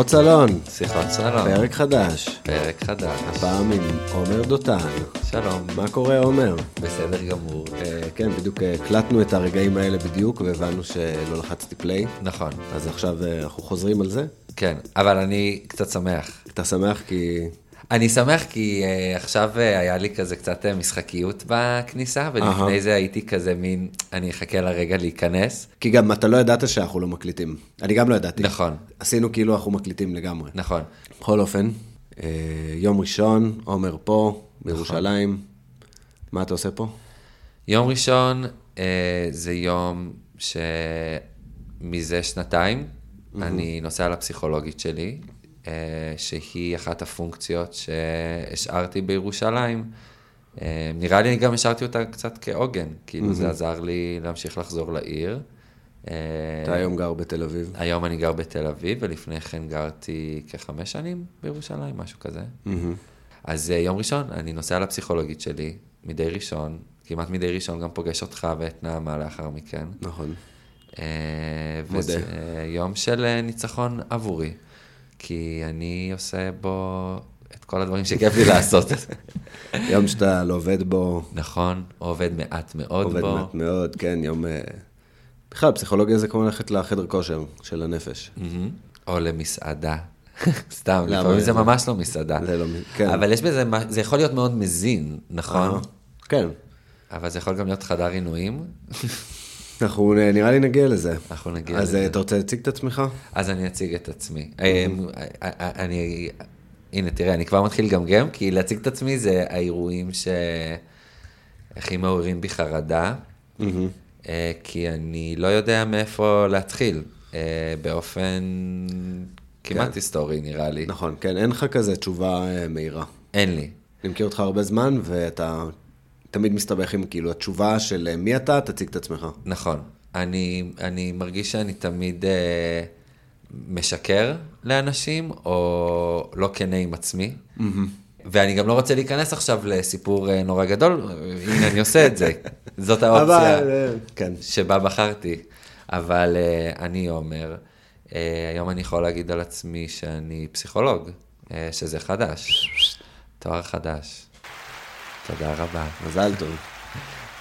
שיחות סלון, שיחות סלון. פרק חדש. פרק חדש. הפעם עם עומר דותן. שלום. מה קורה עומר? בסדר גמור. אה, כן, בדיוק אה, הקלטנו את הרגעים האלה בדיוק, והבנו שלא לחצתי פליי. נכון. אז עכשיו אה, אנחנו חוזרים על זה. כן, אבל אני קצת שמח. אתה שמח כי... אני שמח כי uh, עכשיו uh, היה לי כזה קצת uh, משחקיות בכניסה, ולפני אהה. זה הייתי כזה מין, אני אחכה לרגע להיכנס. כי גם אתה לא ידעת שאנחנו לא מקליטים. אני גם לא ידעתי. נכון. עשינו כאילו אנחנו מקליטים לגמרי. נכון. בכל אופן, אה, יום ראשון, עומר פה, בירושלים. מה אתה עושה פה? יום ראשון uh, זה יום שמזה שנתיים אני נוסע לפסיכולוגית שלי, uh, שהיא אחת הפונקציות שהשארתי בירושלים. Uh, נראה לי אני גם השארתי אותה קצת כעוגן, כאילו זה עזר לי להמשיך לחזור לעיר. אה, אתה היום גר בתל אביב. היום אני גר בתל אביב, ולפני כן גרתי כחמש שנים בירושלים, משהו כזה. מהמם. אז אה, יום ראשון, אני נוסע לפסיכולוגית שלי, מדי ראשון, כמעט מדי ראשון גם פוגש אותך ואת נעמה לאחר מכן. נכון. אה, מודה. וזה אה, יום של אה, ניצחון עבורי, כי אני עושה בו את כל הדברים שכיף לי לעשות. יום שאתה לא עובד בו, נכון, עובד מעט מאוד עובד בו. מעט מאוד, כן, יום... אה, בכלל, פסיכולוגיה זה כמו ללכת לחדר כושר של הנפש. מהמם. או למסעדה. סתם? לפעמים זה ממש לא מסעדה. זה לא כן. אבל יש בזה, זה יכול להיות מאוד מזין, נכון? אה, כן. אבל זה יכול גם להיות חדר עינויים. אנחנו אה, נראה לי נגיע לזה. אנחנו נגיע אז אה, לזה. אתה רוצה להציג את עצמך? אז אני אציג את עצמי. אמ, אני, הנה, תראה, אני כבר מתחיל לגמגם, כי להציג את עצמי זה האירועים שהכי מעוררים בי חרדה, אה, כי אני לא יודע מאיפה להתחיל, אה, באופן כמעט היסטורי, נראה לי. נכון, כן, אין לך כזה תשובה אה, מהירה. אין לי. אני מכיר אותך הרבה זמן, ואתה תמיד מסתבך עם כאילו התשובה של אה, מי אתה, תציג את עצמך. נכון. אני, אני מרגיש שאני תמיד אה, משקר לאנשים, או לא כנה עם עצמי. ואני גם לא רוצה להיכנס עכשיו לסיפור אה, נורא גדול, הנה אני עושה את זה. זאת האופציה אבל, אה, כן. שבה בחרתי. אבל אה, אני אומר, אה, היום אני יכול להגיד על עצמי שאני פסיכולוג, אה, שזה חדש. תואר חדש. תודה רבה. מזל טוב.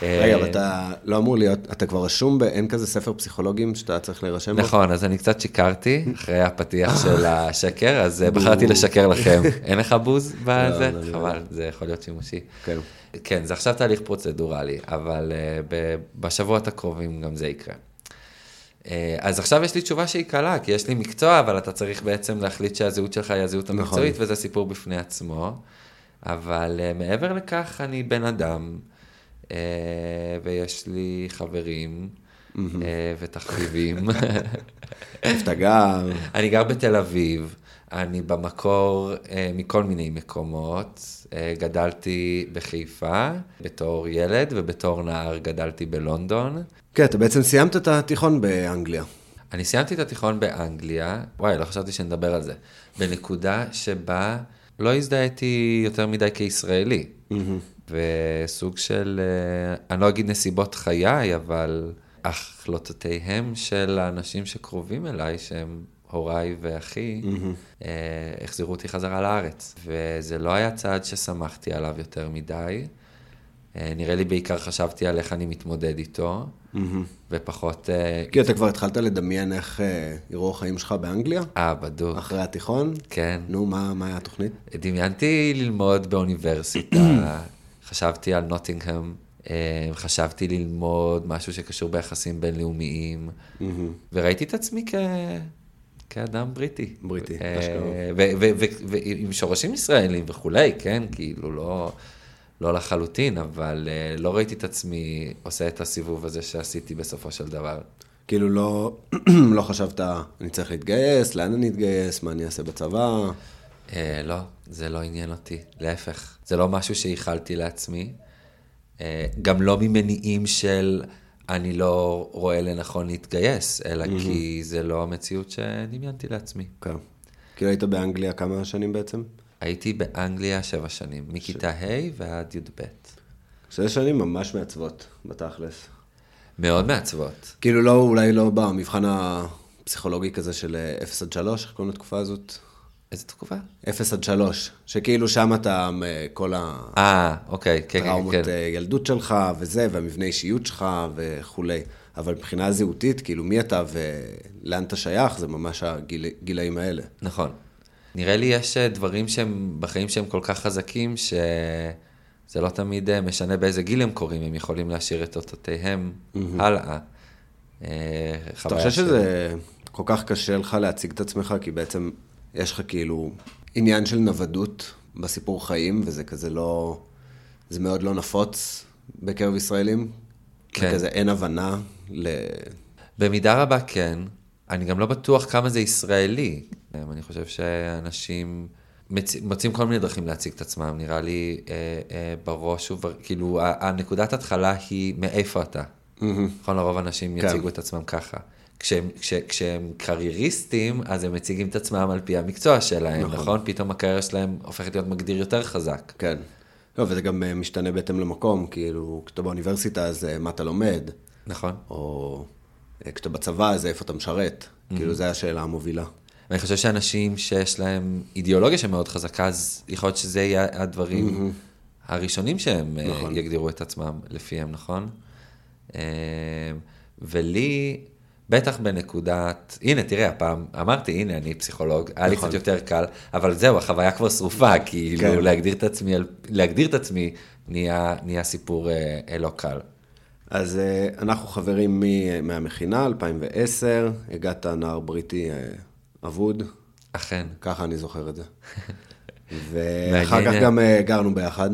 אה, רגע, אבל אתה לא אמור להיות, אתה כבר רשום באין כזה ספר פסיכולוגים שאתה צריך להירשם בו? נכון, אז אני קצת שיקרתי אחרי הפתיח של השקר, אז אה, בחרתי לשקר לכם. אין לך בוז בזה? לא, לא, לא. חבל, זה יכול להיות שימושי. כן. כן, זה עכשיו תהליך פרוצדורלי, אבל אה, בשבועות הקרובים גם זה יקרה. אה, אז עכשיו יש לי תשובה שהיא קלה, כי יש לי מקצוע, אבל אתה צריך בעצם להחליט שהזהות שלך היא הזהות נכון. המקצועית, וזה סיפור בפני עצמו. אבל אה, מעבר לכך, אני בן אדם, אה, ויש לי חברים אה, ותחביבים. איפה אתה גר? אני גר בתל אביב, אני במקור אה, מכל מיני מקומות. אה, גדלתי בחיפה בתור ילד, ובתור נער גדלתי בלונדון. כן, אתה בעצם סיימת את התיכון באנגליה. אני סיימתי את התיכון באנגליה, וואי, לא חשבתי שנדבר על זה, בנקודה שבה לא הזדהיתי יותר מדי כישראלי. וסוג של, אה, אני לא אגיד נסיבות חיי, אבל החלטותיהם של האנשים שקרובים אליי, שהם הוריי ואחי, אה, החזירו אותי חזרה לארץ. וזה לא היה צעד ששמחתי עליו יותר מדי. אה, נראה לי בעיקר חשבתי על איך אני מתמודד איתו, ופחות... אה, כי אתה כבר התחלת לדמיין איך אה, יראו החיים שלך באנגליה? אה, בדוק. אחרי התיכון? כן. נו, מה היה התוכנית? דמיינתי ללמוד באוניברסיטה, חשבתי על נוטינגהם, אה, חשבתי ללמוד משהו שקשור ביחסים בינלאומיים, וראיתי את עצמי כ... כאדם בריטי. בריטי, אשכרה. ועם שורשים ישראלים וכולי, כן? כאילו לא, לא לחלוטין, אבל אה, לא ראיתי את עצמי עושה את הסיבוב הזה שעשיתי בסופו של דבר. כאילו לא, לא חשבת, אני צריך להתגייס, לאן אני אתגייס, מה אני אעשה בצבא? אה, לא, זה לא עניין אותי, להפך. זה לא משהו שאיחלתי לעצמי. אה, גם לא ממניעים של אני לא רואה לנכון להתגייס, אלא כי זה לא המציאות שדמיינתי לעצמי. כן. כאילו היית באנגליה כמה שנים בעצם? הייתי באנגליה שבע שנים, מכיתה ה' ועד י"ב. שש שנים ממש מעצבות, בתכלס. מאוד מעצבות. כאילו לא, אולי לא במבחן פסיכולוגי כזה של 0 עד 3, איך קוראים לתקופה הזאת? איזה תקופה? 0 עד 3, שכאילו שם אתה, אה, כל אה, אוקיי, כן, כן, הטראומות כן. אה, ילדות שלך וזה, והמבנה אישיות שלך וכולי. אבל מבחינה זהותית, כאילו מי אתה ולאן אתה שייך, זה ממש הגילאים האלה. נכון. נראה לי יש אה, דברים שהם בחיים שהם כל כך חזקים, שזה לא תמיד אה, משנה באיזה גיל הם קורים, הם יכולים להשאיר את אותותיהם הלאה. אה, אתה חושב שזה כל כך קשה לך להציג את עצמך, כי בעצם יש לך כאילו עניין של נוודות בסיפור חיים, וזה כזה לא... זה מאוד לא נפוץ בקרב ישראלים. כן. וכזה אין הבנה ל... במידה רבה כן. אני גם לא בטוח כמה זה ישראלי. אני חושב שאנשים מצ... מוצאים כל מיני דרכים להציג את עצמם. נראה לי אה, אה, בראש, וב... כאילו, הנקודת התחלה היא מאיפה אתה. נכון, לרוב אנשים כן. יציגו את עצמם ככה. כשהם, כש, כשהם קרייריסטים, אז הם מציגים את עצמם על פי המקצוע שלהם, נכון? נכון? פתאום הקריירה שלהם הופכת להיות מגדיר יותר חזק. כן. לא, וזה גם אה, משתנה בהתאם למקום, כאילו, כשאתה באוניברסיטה, אז אה, מה אתה לומד, נכון. או אה, כשאתה בצבא, אז איפה אתה משרת. כאילו, זו השאלה המובילה. ואני חושב שאנשים שיש להם אידיאולוגיה שמאוד חזקה, אז יכול להיות שזה יהיה הדברים הראשונים שהם נכון. נכון. יגדירו את עצמם לפיהם, נכון? אה, ולי, בטח בנקודת, הנה, תראה, הפעם אמרתי, הנה, אני פסיכולוג, היה לי נכון. קצת יותר קל, אבל זהו, החוויה כבר שרופה, כאילו, כן. להגדיר את עצמי, להגדיר את עצמי, נהיה, נהיה סיפור אה, אה, לא קל. אז אה, אנחנו חברים מ- מהמכינה, 2010, הגעת נער בריטי אה, אבוד, אכן. ככה אני זוכר את זה. ואחר כך. גם אה, גרנו ביחד,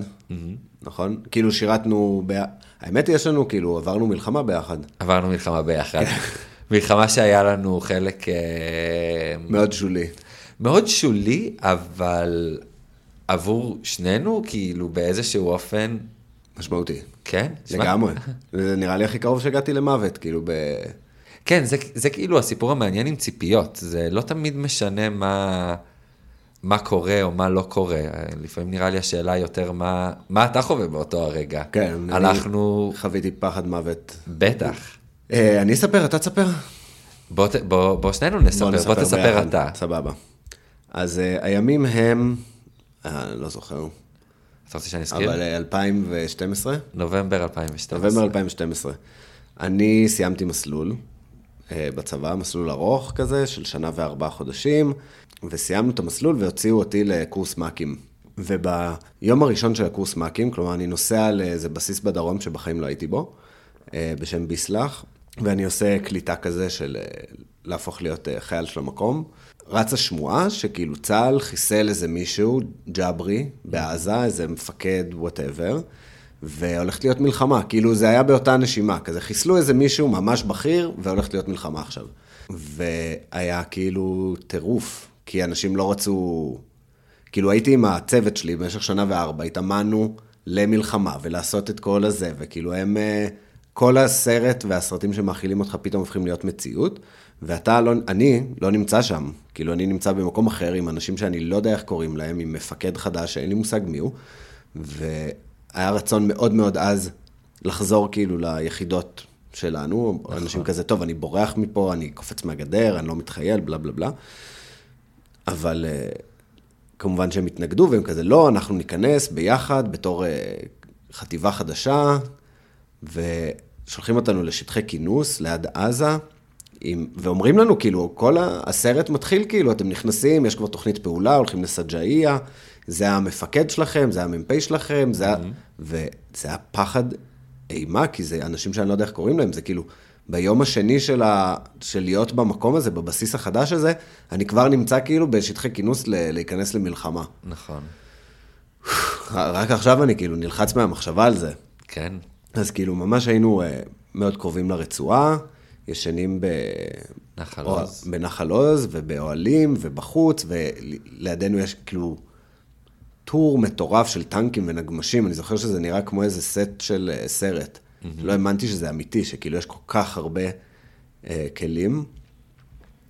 נכון? כאילו שירתנו, ב... האמת היא, יש לנו, כאילו, עברנו מלחמה ביחד. עברנו מלחמה ביחד. מלחמה שהיה לנו חלק... אה, מאוד שולי. מאוד שולי, אבל עבור שנינו, כאילו באיזשהו אופן, משמעותי. כן? לגמרי. זה נראה לי הכי קרוב שהגעתי למוות, כאילו, ב... כן, זה, זה כאילו הסיפור המעניין עם ציפיות. זה לא תמיד משנה מה, מה קורה או מה לא קורה. לפעמים נראה לי השאלה יותר מה, מה אתה חווה באותו הרגע. כן, אנחנו, אני חוויתי פחד מוות. בטח. אה, אני אספר, אתה תספר? בוא, בוא, בוא שנינו נספר, בוא, בוא תספר ביחד. אתה. סבבה. אז אה, הימים הם, אה, לא זוכר, אתה רוצה שאני אזכיר? אבל אה, 2012, נובמבר 2012. נובמבר 2012. אני סיימתי מסלול אה, בצבא, מסלול ארוך כזה, של שנה וארבעה חודשים, וסיימנו את המסלול והוציאו אותי לקורס מ"כים. וביום הראשון של הקורס מ"כים, כלומר, אני נוסע לאיזה בסיס בדרום שבחיים לא הייתי בו, אה, בשם ביסל"ח, ואני עושה קליטה כזה של אה, להפוך להיות אה, חייל של המקום. רצה שמועה שכאילו צה"ל חיסל איזה מישהו, ג'אברי, בעזה, איזה מפקד, whatever, והולכת להיות מלחמה. כאילו זה היה באותה נשימה, כזה חיסלו איזה מישהו ממש בכיר, והולכת להיות מלחמה עכשיו. והיה כאילו טירוף, כי אנשים לא רצו... כאילו הייתי עם הצוות שלי במשך שנה וארבע, התאמנו למלחמה ולעשות את כל הזה, וכאילו הם, אה, כל הסרט והסרטים שמאכילים אותך פתאום הופכים להיות מציאות, ואתה לא, אני לא נמצא שם, כאילו אני נמצא במקום אחר עם אנשים שאני לא יודע איך קוראים להם, עם מפקד חדש שאין לי מושג מי הוא, והיה רצון מאוד מאוד עז לחזור כאילו ליחידות שלנו, אנשים כזה, טוב, אני בורח מפה, אני קופץ מהגדר, אני לא מתחייל, בלה בלה בלה. אבל אה, כמובן שהם התנגדו, והם כזה, לא, אנחנו ניכנס ביחד בתור אה, חטיבה חדשה, ושולחים אותנו לשטחי כינוס ליד עזה, עם, ואומרים לנו, כאילו, כל הסרט מתחיל, כאילו, אתם נכנסים, יש כבר תוכנית פעולה, הולכים לסג'אעיה, זה המפקד שלכם, זה המ"פ שלכם, זה ה... וזה היה פחד אימה, כי זה אנשים שאני לא יודע איך קוראים להם, זה כאילו, ביום השני של, ה... של להיות במקום הזה, בבסיס החדש הזה, אני כבר נמצא כאילו בשטחי כינוס ל... להיכנס למלחמה. נכון. רק עכשיו אני כאילו נלחץ מהמחשבה על זה. כן. אז כאילו, ממש היינו אה, מאוד קרובים לרצועה, ישנים ב... נחל או- עוז. בנחל עוז ובאוהלים ובחוץ, ולידינו יש כאילו טור מטורף של טנקים ונגמשים, אני זוכר שזה נראה כמו איזה סט של אה, סרט. לא האמנתי שזה אמיתי, שכאילו יש כל כך הרבה אה, כלים,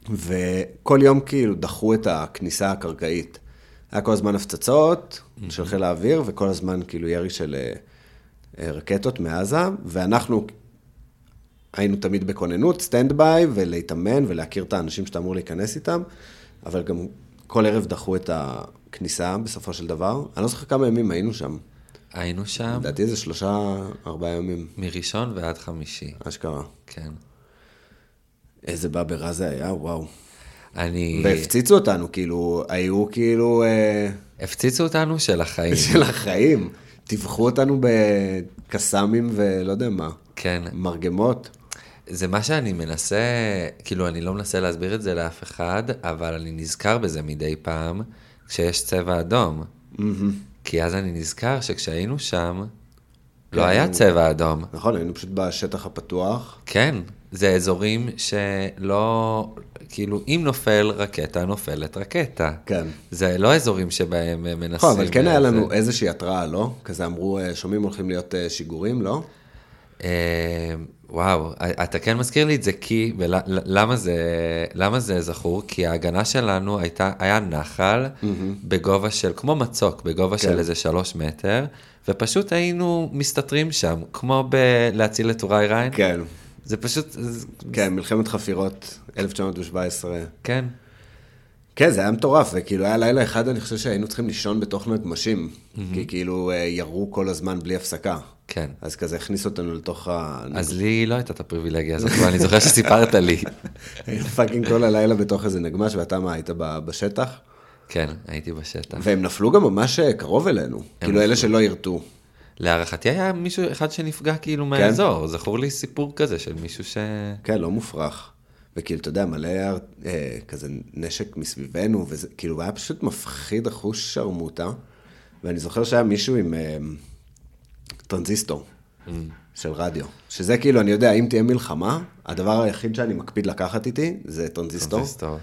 וכל יום כאילו דחו את הכניסה הקרקעית. היה כל הזמן הפצצות של חיל האוויר, וכל הזמן כאילו ירי של אה, אה, רקטות מעזה, ואנחנו, היינו תמיד בכוננות, standby, ולהתאמן ולהכיר את האנשים שאתה אמור להיכנס איתם, אבל גם כל ערב דחו את הכניסה בסופו של דבר. אני לא זוכר כמה ימים היינו שם. היינו שם לדעתי איזה שלושה, ארבעה ימים, מראשון ועד חמישי, אשכרה. כן. איזה באבר רע זה היה, וואו. אני... והפציצו אותנו, כאילו, היו כאילו אה, הפציצו אותנו של החיים. של החיים. טיווחו אותנו בקסאמים ולא יודע מה, כן. מרגמות. זה מה שאני מנסה, כאילו, אני לא מנסה להסביר את זה לאף אחד, אבל אני נזכר בזה מדי פעם כשיש צבע אדום. כי אז אני נזכר שכשהיינו שם, לא כן. היה צבע אדום. נכון, היינו פשוט בשטח הפתוח. כן, זה אזורים שלא, כאילו, אם נופל רקטה, נופלת רקטה. כן. זה לא אזורים שבהם אה, מנסים... נכון, אבל כן היה אה, לנו זה- איזושהי התראה, לא? כזה אמרו, אה, שומעים הולכים להיות אה, שיגורים, לא? וואו, אתה כן מזכיר לי את זה כי, ולמה זה, למה זה זכור? כי ההגנה שלנו הייתה, היה נחל בגובה של, כמו מצוק, בגובה של כן. איזה שלוש מטר, ופשוט היינו מסתתרים שם, כמו בלהציל את טוראי ריין. כן. זה פשוט, כן, מלחמת חפירות, 1917. כן, כן, זה היה מטורף, וכאילו היה לילה אחד, אני חושב שהיינו צריכים לישון בתוך נגמשים, כי כאילו אה, ירו כל הזמן בלי הפסקה. כן. אז כזה הכניסו אותנו לתוך ה... אז לי לא הייתה את הפריבילגיה הזאת, אבל אני זוכר שסיפרת לי. היינו fucking כל הלילה בתוך איזה נגמש, ואתה מה, היית בשטח? כן, הייתי בשטח. והם נפלו גם ממש אה, קרוב אלינו, כאילו אלה שלא ירתו. להערכתי היה מישהו אחד שנפגע כאילו מהאזור, זכור לי סיפור כזה של מישהו ש... כן, לא מופרך. וכאילו, אתה יודע, מלא אה, כזה נשק מסביבנו, וזה כאילו היה פשוט מפחיד אחושרמוטה. ואני זוכר שהיה מישהו עם אה, טרנזיסטור של רדיו. שזה כאילו, אני יודע, אם תהיה מלחמה, הדבר היחיד שאני מקפיד לקחת איתי זה טרנזיסטור. טרנזיסטור.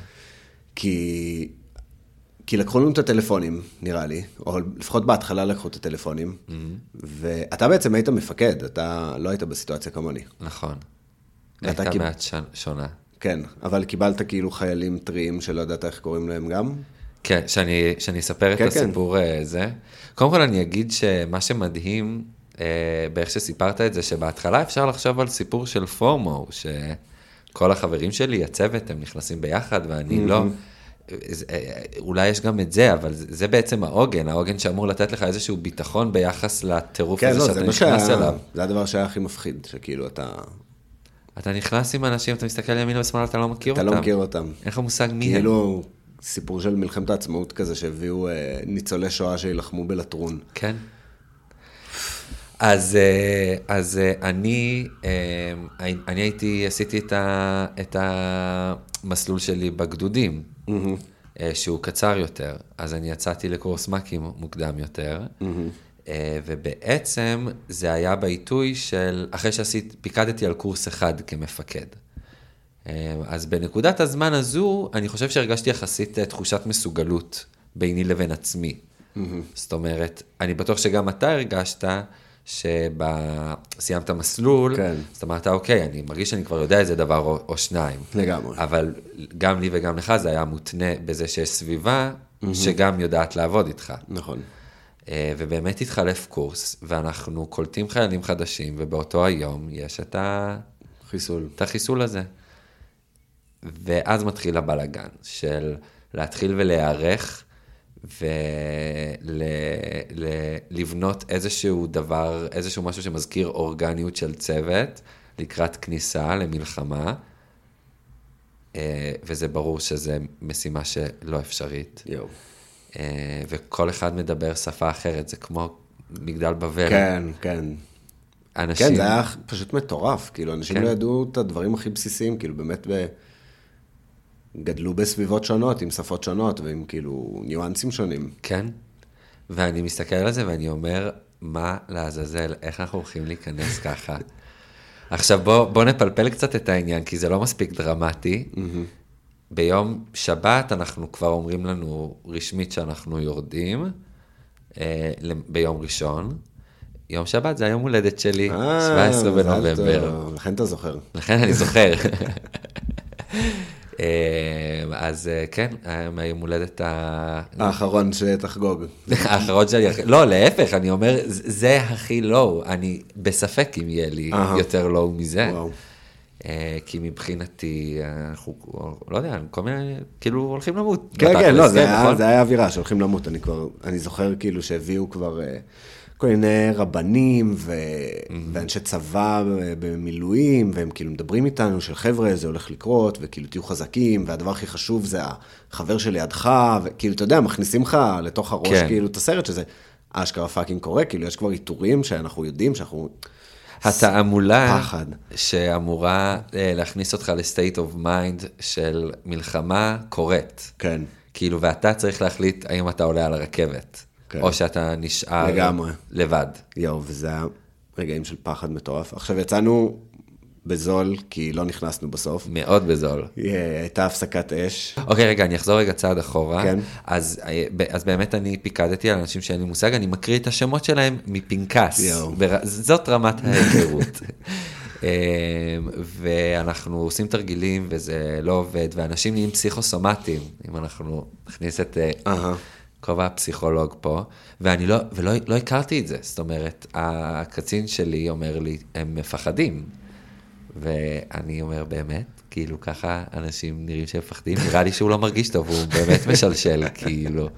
כי, כי לקחו לנו את הטלפונים, נראה לי, או לפחות בהתחלה לקחו את הטלפונים, ואתה בעצם היית מפקד, אתה לא היית בסיטואציה כמוני. נכון. הייתה קיב- מעט ש- שונה. כן, אבל קיבלת כאילו חיילים טריים שלא ידעת איך קוראים להם גם? כן, שאני, שאני אספר את כן, הסיפור אה, זה. קודם כל אני אגיד שמה שמדהים באיך שסיפרת את זה, שבהתחלה אפשר לחשוב על סיפור של פורמו, שכל החברים שלי, הצוות, הם נכנסים ביחד ואני לא. זה- אה, אולי יש גם את זה, אבל זה, בעצם העוגן, העוגן שאמור לתת לך איזשהו ביטחון ביחס לטירוף כן, הזה לא, שאתה נכנס שהיה, אליו. זה הדבר שהיה הכי מפחיד, שכאילו אתה, אתה נכנס עם אנשים, אתה מסתכל ימינה ושמאלה, אתה לא מכיר אתה אותם. לא מכיר אותם. אין לך מושג מי הם. כאילו סיפור של מלחמת העצמאות כזה, שהביאו אה, ניצולי שואה שיילחמו בלטרון. כן. אז, אה, אז אה, אני, אה, אני הייתי, עשיתי את, ה, את המסלול שלי בגדודים, אה, שהוא קצר יותר, אז אני יצאתי לקורס מ"כים מוקדם יותר, אה, ובעצם זה היה בעיתוי של, אחרי שעשיתי, פיקדתי על קורס אחד כמפקד. אז בנקודת הזמן הזו, אני חושב שהרגשתי יחסית תחושת מסוגלות ביני לבין עצמי. זאת אומרת, אני בטוח שגם אתה הרגשת שסיימת מסלול, כן. אז אמרת, אוקיי, אני מרגיש שאני כבר יודע איזה דבר או, או שניים. לגמרי. אבל גם לי וגם לך זה היה מותנה בזה שיש סביבה שגם יודעת לעבוד איתך. נכון. אה, ובאמת התחלף קורס, ואנחנו קולטים חיילים חדשים, ובאותו היום יש את ה... חיסול. את החיסול הזה. ואז מתחיל הבלגן של להתחיל ולהיערך ולבנות איזשהו דבר, איזשהו משהו שמזכיר אורגניות של צוות לקראת כניסה למלחמה, אה, וזה ברור שזו משימה שלא אפשרית. יואו. אה, וכל אחד מדבר שפה אחרת, זה כמו מגדל בבל. כן, כן. אנשים... כן, זה היה פשוט מטורף, כאילו, אנשים כן. לא ידעו את הדברים הכי בסיסיים, כאילו, באמת ב... גדלו בסביבות שונות, עם שפות שונות, ועם כאילו ניואנסים שונים. כן. ואני מסתכל על זה ואני אומר, מה לעזאזל, איך אנחנו הולכים להיכנס ככה? עכשיו בוא, בוא נפלפל קצת את העניין, כי זה לא מספיק דרמטי. ביום שבת אנחנו כבר אומרים לנו רשמית שאנחנו יורדים, אה, ביום ראשון. יום שבת זה היום הולדת שלי, אה, 17 מזל בנובמבר. לכן אתה זוכר. לכן אני זוכר. אה, אז אה, כן, מהיום הולדת ה... האחרון שתחגוג. האחרון שלי, לא, להפך, אני אומר, זה הכי לואו, אני בספק אם יהיה לי. יותר לואו מזה. וואו. אה, כי מבחינתי, אנחנו, לא יודע, כל מיני, כאילו הולכים למות. כן, כן, לא, זה כן, היה- נכון? זה היה אווירה שהולכים למות. אני כבר, אני זוכר כאילו שהביאו כבר כל מיני רבנים ו- ואנשי צבא במילואים, והם כאילו מדברים איתנו של חבר'ה, זה הולך לקרות, וכאילו תהיו חזקים, והדבר הכי חשוב זה החבר שלידך, וכאילו, אתה יודע, מכניסים לך לתוך הראש כן. כאילו את הסרט שזה אשכרה fucking קורה, כאילו יש כבר עיטורים שאנחנו יודעים שאנחנו... התעמולה פחד. שאמורה אה, להכניס אותך ל state of mind של מלחמה קורית. כן, כאילו, ואתה צריך להחליט האם אתה עולה על הרכבת, כן. או שאתה נשאר לגמרי. לבד. יואו, וזה היה רגעים של פחד מטורף. עכשיו יצאנו בזול, כי לא נכנסנו בסוף. מאוד בזול. אה, הייתה הפסקת אש. אוקיי, רגע, אני אחזור רגע צעד אחורה. כן. אז, אה, אז באמת אני פיקדתי על אנשים שאין לי מושג, אני מקריא את השמות שלהם מפנקס. יואו. בר... זאת רמת ההיכרות. אמ, ואנחנו עושים תרגילים וזה לא עובד, ואנשים נהיים פסיכוסומטיים, אם אנחנו נכניס את אה, אהה. כובע הפסיכולוג פה, ואני לא, ולא לא הכרתי את זה, זאת אומרת, הקצין שלי אומר לי, הם מפחדים. ואני אומר, באמת? כאילו, ככה אנשים נראים שהם מפחדים? נראה לי שהוא לא מרגיש טוב, הוא באמת משלשל, כאילו.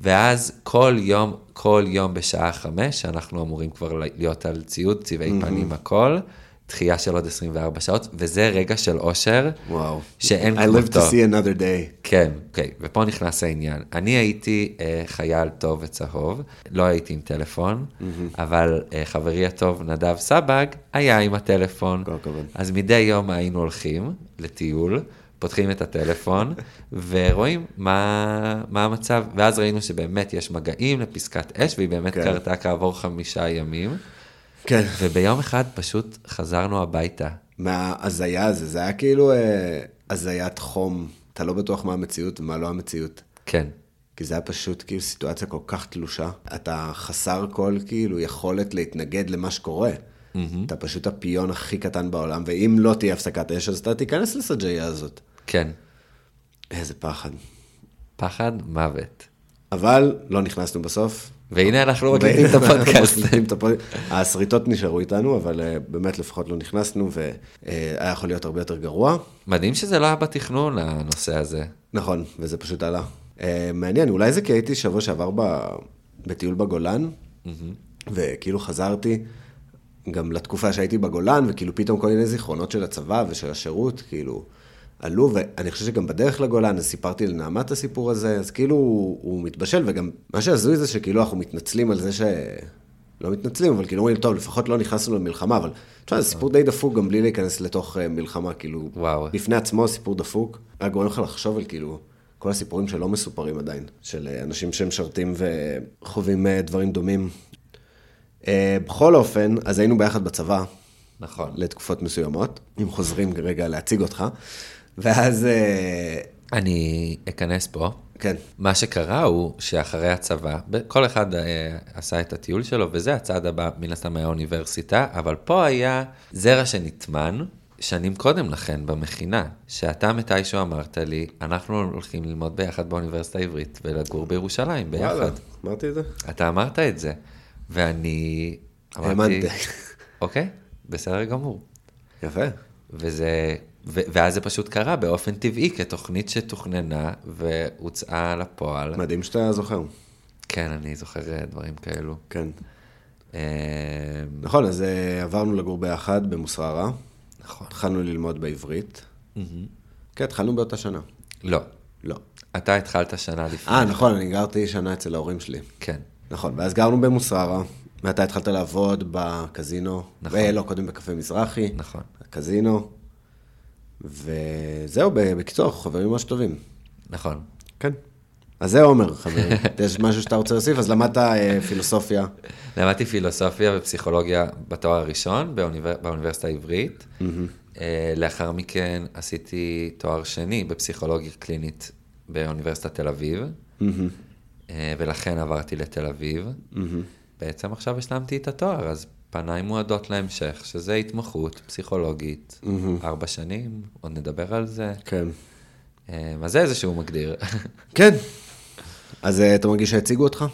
ואז כל יום, כל יום בשעה חמש, אנחנו אמורים כבר להיות על ציוד, צבעי פנים, הכל, דחייה של עוד 24 שעות, וזה רגע של אושר, וואו. שאין I live to כמותו. see another day. כן, אוקיי, ופה נכנס העניין. אני הייתי אה, חייל טוב וצהוב, לא הייתי עם טלפון, אבל אה, חברי הטוב נדב סבג היה עם הטלפון. כל הכבוד. אז מדי יום היינו הולכים לטיול, פותחים את הטלפון, ורואים מה, מה המצב, ואז ראינו שבאמת יש מגעים לפסקת אש, והיא באמת כן. קרתה כעבור חמישה ימים, כן. וביום אחד פשוט חזרנו הביתה. מההזיה הזה, זה היה כאילו אה, הזיית חום. אתה לא בטוח מה המציאות ומה לא המציאות. כן, כי זה היה פשוט כאילו סיטואציה כל כך תלושה. אתה חסר כל כאילו יכולת להתנגד למה שקורה. אתה פשוט הפיון הכי קטן בעולם, ואם לא תהיה הפסקת אש, אז אתה תיכנס לסג'איה הזאת. כן, איזה פחד. פחד מוות. אבל לא נכנסנו בסוף. והנה אנחנו מקליטים את הפודקאסט. מקליטים את הפוד- השריטות נשארו איתנו, אבל אה, באמת לפחות לא נכנסנו, והיה יכול להיות הרבה יותר גרוע. מדהים שזה לא היה בתכנון, הנושא הזה. נכון, וזה פשוט עלה. אה, מעניין, אולי זה כי הייתי שבוע שעבר. בטיול בגולן, וכאילו חזרתי גם לתקופה שהייתי בגולן, וכאילו פתאום כל מיני זיכרונות של הצבא ושל השירות, כאילו, עלו, ואני חושב שגם בדרך לגולן, אז סיפרתי לנעמה את הסיפור הזה, אז כאילו הוא, הוא מתבשל, וגם מה שהזוי זה שכאילו אנחנו מתנצלים על זה ש... לא מתנצלים, אבל כאילו אומרים, טוב, לפחות לא נכנסנו למלחמה, אבל תשמע, זה סיפור די דפוק גם בלי להיכנס לתוך אה, מלחמה, כאילו, וואו. בפני עצמו סיפור דפוק, היה גורם לך לחשוב על כאילו כל הסיפורים שלא מסופרים עדיין, של אה, אנשים שמשרתים וחווים אה, דברים דומים. בכל אופן, אז היינו ביחד בצבא נכון. לתקופות מסוימות, אם חוזרים רגע להציג אותך, ואז, אה, אני אכנס פה. כן, מה שקרה הוא שאחרי הצבא, כל אחד אה, עשה את הטיול שלו, וזה הצעד הבא, מן הסתם היה אוניברסיטה, אבל פה היה זרע שנטמן. שנים קודם לכן, במכינה, שאתה מתישהו אמרת לי, אנחנו הולכים ללמוד ביחד באוניברסיטה העברית ולגור בירושלים ביחד. וואלה, אמרתי את זה? אתה אמרת את זה, ואני אמרתי, האמנתי. אוקיי, בסדר גמור. יפה. וזה, ו, ואז זה פשוט קרה באופן טבעי, כתוכנית שתוכננה והוצאה לפועל. מדהים שאתה זוכר. כן, אני זוכר אה, דברים כאלו. כן. אה, נכון, אז אה, עברנו לגור ביחד במוסררה, נכון. התחלנו ללמוד בעברית. כן, התחלנו באותה שנה. לא, לא. אתה התחלת שנה לפני. אה, נכון, אני גרתי שנה אצל ההורים שלי. כן, נכון, ואז גרנו במוסררה, ואתה התחלת לעבוד בקזינו. נכון. ולא, קודם בקפה מזרחי. נכון. קזינו. וזהו, בקיצור, אנחנו חברים ממש טובים. נכון. כן. אז זה עומר, חברים. יש משהו שאתה רוצה להוסיף? אז למדת אה, פילוסופיה. למדתי פילוסופיה ופסיכולוגיה בתואר הראשון באוניבר... באוניברסיטה העברית. אה, לאחר מכן עשיתי תואר שני בפסיכולוגיה קלינית באוניברסיטת תל אביב, אה, ולכן עברתי לתל אביב. בעצם עכשיו השלמתי את התואר, אז פניי מועדות להמשך, שזה התמחות פסיכולוגית, ארבע שנים, עוד נדבר על זה. כן. אה, אז זה איזשהו מגדיר. כן. אז אה, אתה מרגיש שהציגו אותך?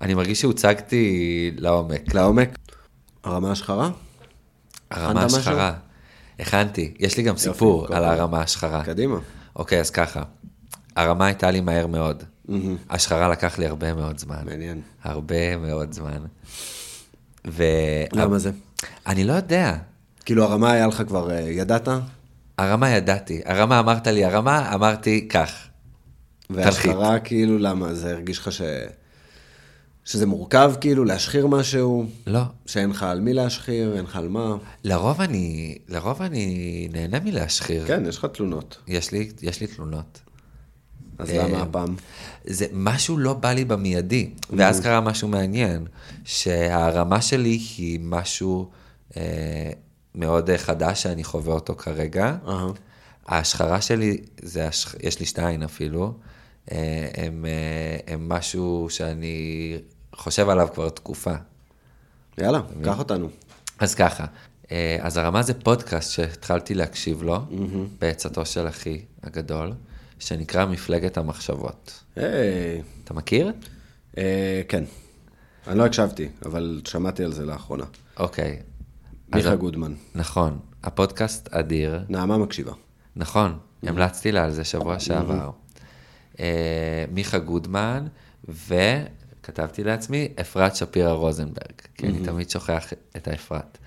אני מרגיש שהוצגתי לעומק. לעומק. הרמה השחרה? הרמה? השחרה. הכנתי, יש לי גם סיפור כל על פעם. הרמה השחרה. קדימה. אוקיי, אז ככה. הרמה הייתה לי מהר מאוד. השחרה לקח לי הרבה מאוד זמן. מעניין. הרבה מאוד זמן. ו... למה זה? אני לא יודע. כאילו הרמה היה לך כבר, אה, ידעת? הרמה ידעתי. הרמה אמרת לי הרמה, אמרתי כך. והשחרה כאילו, למה? זה הרגיש לך ש... שזה מורכב כאילו להשחיר משהו? לא. שאין לך על מי להשחיר, אין לך על מה? לרוב אני, לרוב אני נהנה מלהשחיר. כן, יש לך תלונות. יש לי, יש לי תלונות. אז אה, למה הפעם? זה משהו לא בא לי במיידי, ואז קרה משהו מעניין, שהרמה שלי היא משהו אה, מאוד חדש שאני חווה אותו כרגע. אהה. ההשחרה שלי, זה השח... יש לי שתיים אפילו, אה, הם, אה, הם משהו שאני חושב עליו כבר תקופה. יאללה, קח אותנו. אז ככה, אה, אז הרמה זה פודקאסט שהתחלתי להקשיב לו, בעצתו של אחי הגדול, שנקרא מפלגת המחשבות. היי, אתה מכיר? אה, כן. אני לא הקשבתי, אבל שמעתי על זה לאחרונה. אוקיי. מיכה גודמן. נכון, הפודקאסט אדיר, נעמה מקשיבה. נכון, המלצתי לה על זה שבוע שעבר. אה, מיכה גודמן, וכתבתי לעצמי, אפרת שפירא רוזנברג, כי אני תמיד שוכח את האפרת.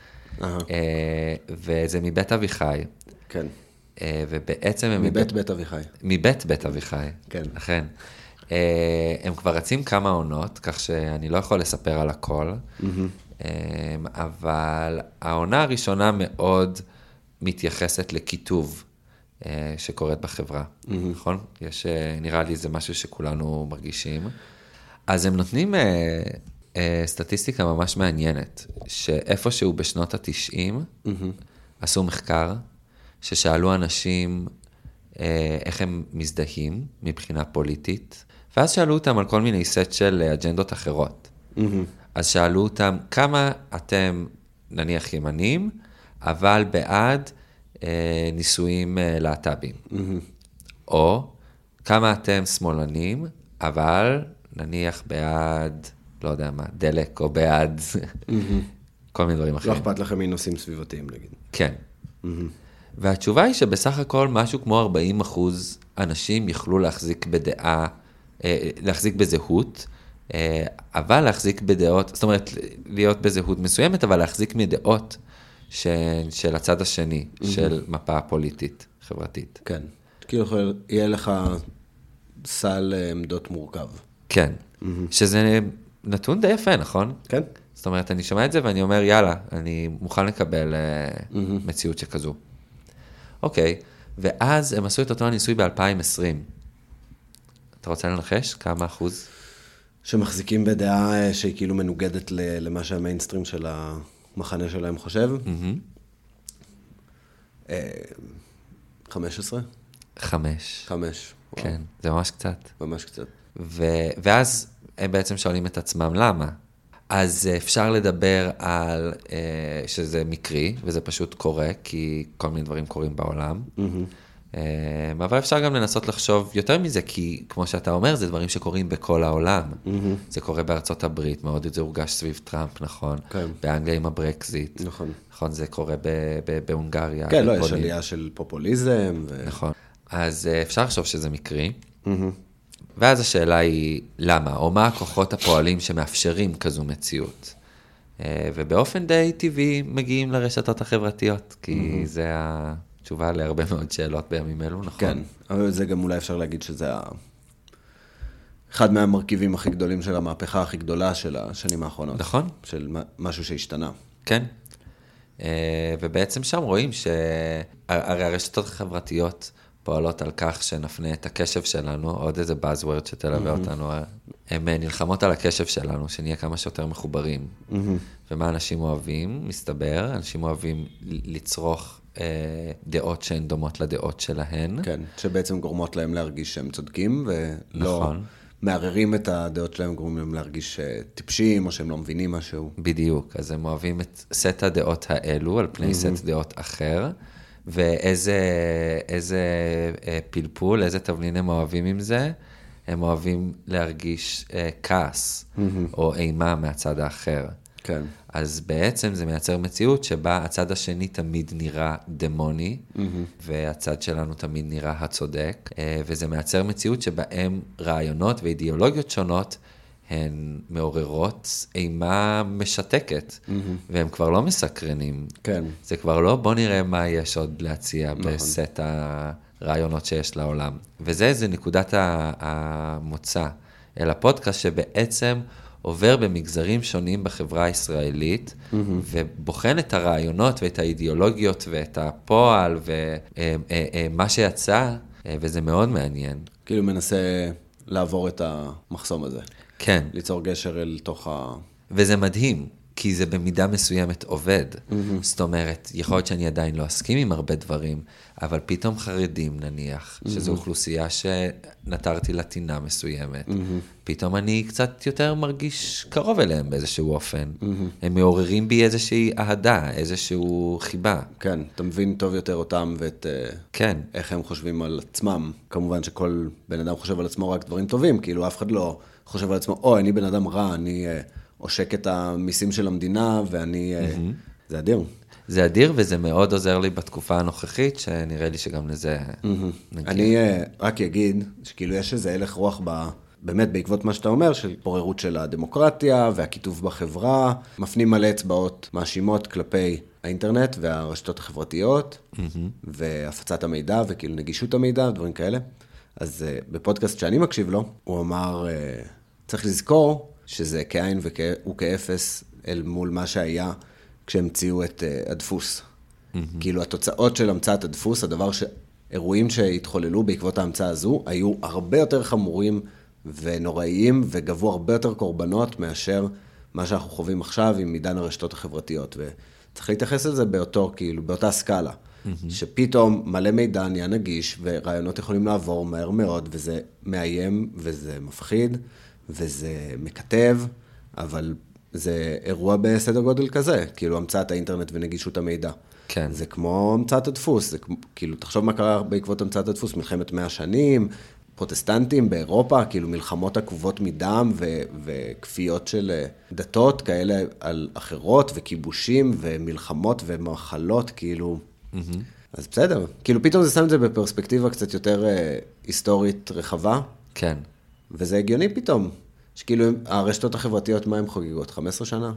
אה, וזה מבית אביחי, כן. אה, ובעצם הם... מבית בית אביחי. מבית בית אביחי. כן. אכן. אה, הם כבר רצים כמה עונות, כך שאני לא יכול לספר על הכל, אה, אבל העונה הראשונה מאוד מתייחסת לקיטוב שקורית בחברה, נכון? יש, אה, נראה לי זה משהו שכולנו מרגישים. אז הם נותנים סטטיסטיקה ממש מעניינת, שאיפשהו בשנות התשעים עשו מחקר, ששאלו אנשים אה, איך הם מזדהים מבחינה פוליטית, ואז שאלו אותם על כל מיני סט של אה, אג'נדות אחרות. אז שאלו אותם, כמה אתם נניח ימנים, אבל בעד אה, נישואים אה, להט"בים? או כמה אתם שמאלנים, אבל נניח בעד, לא יודע מה, דלק, או בעד כל מיני דברים לא אחרים. אכפת לכם מנושאים סביבתיים, נגיד. כן. והתשובה היא שבסך הכל משהו כמו 40 אחוז אנשים יכלו להחזיק בדעה, אה, להחזיק בזהות, אה, אבל להחזיק בדעות, זאת אומרת, להיות בזהות מסוימת, אבל להחזיק מדעות ש, של הצד השני, של מפה פוליטית, חברתית. כן. כאילו יכול- יהיה לך סל אה, עמדות מורכב. כן. שזה נתון די יפה, נכון? כן. זאת אומרת, אני שומע את זה ואני אומר, יאללה, אני מוכן לקבל uh, מציאות שכזו. אוקיי, ואז הם עשו את אותו הניסוי ב-2020. אתה רוצה לנחש כמה אחוז? שמחזיקים בדעה אה, שהיא כאילו מנוגדת למה שהמיינסטרים של המחנה שלהם חושב. אה, 15? חמש. חמש. וואו, כן, זה ממש קצת. ממש קצת. ו- ואז הם בעצם שואלים את עצמם למה. אז אה, אפשר לדבר על אה, שזה מקרי, וזה פשוט קורה, כי כל מיני דברים קורים בעולם. אה, אבל אפשר גם לנסות לחשוב יותר מזה, כי כמו שאתה אומר, זה דברים שקורים בכל העולם. זה קורה בארצות הברית, מאוד זה הורגש סביב טראמפ, נכון? כן. באנגליה עם הברקזיט. נכון. נכון, זה קורה ב- ב- בהונגריה. כן, לא, יש. עלייה של פופוליזם. ו- נכון. אז אה, אפשר לחשוב שזה מקרי. ואז השאלה היא, למה? או מה הכוחות הפועלים שמאפשרים כזו מציאות? אה, ובאופן די טבעי מגיעים לרשתות החברתיות, כי זה התשובה להרבה מאוד שאלות בימים אלו, נכון? כן, אבל זה גם אולי אפשר להגיד שזה ה... אחד מהמרכיבים הכי גדולים של המהפכה הכי גדולה של השנים האחרונות. נכון. של משהו שהשתנה. כן. אה, ובעצם שם רואים שהרי הרשתות החברתיות פועלות על כך שנפנה את הקשב שלנו, עוד איזה buzzword שתלווה אותנו, הן נלחמות על הקשב שלנו, שנהיה כמה שיותר מחוברים. ומה אנשים אוהבים? מסתבר, אנשים אוהבים לצרוך אה, דעות שהן דומות לדעות שלהן. כן, שבעצם גורמות להם להרגיש שהם צודקים, ולא נכון. מערערים את הדעות שלהם, גורמים להם להרגיש אה, טיפשים, או שהם לא מבינים משהו. בדיוק, אז הם אוהבים את סט הדעות האלו על פני סט דעות אחר, ואיזה איזה אה, פלפול, איזה תבלין הם אוהבים עם זה, הם אוהבים להרגיש אה, כעס או אימה מהצד האחר. כן. אז בעצם זה מייצר מציאות שבה הצד השני תמיד נראה דמוני, והצד שלנו תמיד נראה הצודק, אה, וזה מייצר מציאות שבהם רעיונות ואידיאולוגיות שונות הן מעוררות אימה משתקת, והם כבר לא מסקרנים. כן. זה כבר לא בוא נראה מה יש עוד להציע בסט הרעיונות שיש לעולם. וזה איזה נקודת המוצא אל הפודקאסט שבעצם עובר במגזרים שונים בחברה הישראלית, ובוחן את הרעיונות ואת האידיאולוגיות ואת הפועל ומה שיצא, אה, וזה מאוד מעניין. כאילו מנסה לעבור את המחסום הזה. כן, ליצור גשר אל תוך ה... וזה מדהים, כי זה במידה מסוימת עובד. זאת אומרת, יכול להיות שאני עדיין לא אסכים עם הרבה דברים, אבל פתאום חרדים נניח, שזו אוכלוסייה שנטרתי לה טינה מסוימת, פתאום אני קצת יותר מרגיש קרוב אליהם באיזשהו אופן. הם מעוררים בי איזושהי אהדה, איזשהו חיבה. כן, אתה מבין טוב יותר אותם ואת... אה, כן, איך הם חושבים על עצמם. כמובן שכל בן אדם חושב על עצמו רק דברים טובים, כאילו אף אחד לא חושב על עצמו, אוי, אני בן אדם רע, אני אה, עושק את המיסים של המדינה, ואני... אה, זה אדיר. זה אדיר וזה מאוד עוזר לי בתקופה הנוכחית, שנראה לי שגם לזה נגיע. אני אה, רק אגיד, שכאילו יש איזה הלך רוח ב... באמת, בעקבות מה שאתה אומר, של התפוררות של הדמוקרטיה והקיטוב בחברה, מפנים מלא אצבעות מאשימות כלפי האינטרנט והרשתות החברתיות, והפצת המידע וכאילו נגישות המידע, דברים כאלה. אז uh, בפודקאסט שאני מקשיב לו, הוא אמר, uh, צריך לזכור שזה כאין וכאפס אל מול מה שהיה כשהמציאו את uh, הדפוס. כאילו התוצאות של המצאת הדפוס, הדבר ש... אירועים שהתחוללו בעקבות ההמצאה הזו, היו הרבה יותר חמורים ונוראיים וגבו הרבה יותר קורבנות מאשר מה שאנחנו חווים עכשיו עם עידן הרשתות החברתיות. וצריך להתייחס לזה באותו, כאילו, באותה סקאלה. שפתאום מלא מידע נהיה נגיש, ורעיונות יכולים לעבור מהר מאוד, וזה מאיים, וזה מפחיד, וזה מקטב, אבל זה אירוע בסדר גודל כזה, כאילו המצאת האינטרנט ונגישות המידע. כן. זה כמו המצאת הדפוס, זה כמו, כאילו, תחשוב מה קרה בעקבות המצאת הדפוס, מלחמת מאה שנים, פרוטסטנטים באירופה, כאילו מלחמות עקובות מדם ו- וכפיות של אה, דתות כאלה על אחרות, וכיבושים ומלחמות ומחלות, כאילו... אז בסדר, כאילו פתאום זה שם את זה בפרספקטיבה קצת יותר אה, היסטורית רחבה, כן. וזה הגיוני פתאום. שכאילו הרשתות החברתיות, מה הן חוגגות? 15 שנה?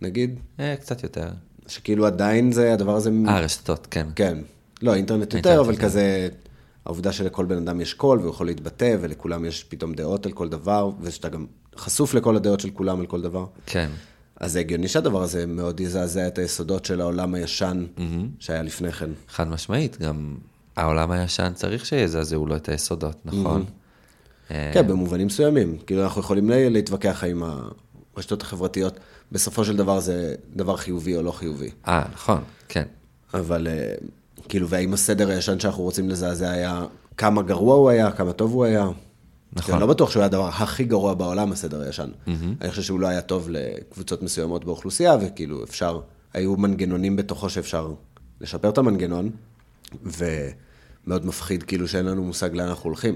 נגיד? אה, קצת יותר. שכאילו עדיין זה, הדבר הזה... אה, רשתות, כן. כן. לא, אינטרנט יותר, אבל יותר. כזה, העובדה שלכל בן אדם יש קול, והוא יכול להתבטא, ולכולם יש פתאום דעות על כל דבר, ושאתה גם חשוף לכל הדעות של כולם על כל דבר. כן. אז זה הגיוני שהדבר הזה מאוד יזעזע את היסודות של העולם הישן שהיה לפני כן. חד משמעית, גם העולם הישן צריך שיזעזעו לו את היסודות, נכון? אה, כן, במובנים מסוימים. כאילו, אנחנו יכולים לה- להתווכח האם הרשתות החברתיות, בסופו של דבר זה דבר חיובי או לא חיובי. אה, נכון, כן. אבל אה, כאילו, והאם הסדר הישן שאנחנו רוצים לזעזע היה, כמה גרוע הוא היה, כמה טוב הוא היה. נכון. אני לא בטוח שהוא היה הדבר הכי גרוע בעולם, הסדר הישן. אני חושב שהוא לא היה טוב לקבוצות מסוימות באוכלוסייה, וכאילו אפשר, היו מנגנונים בתוכו שאפשר לשפר את המנגנון, ומאוד מפחיד כאילו שאין לנו מושג לאן אנחנו הולכים.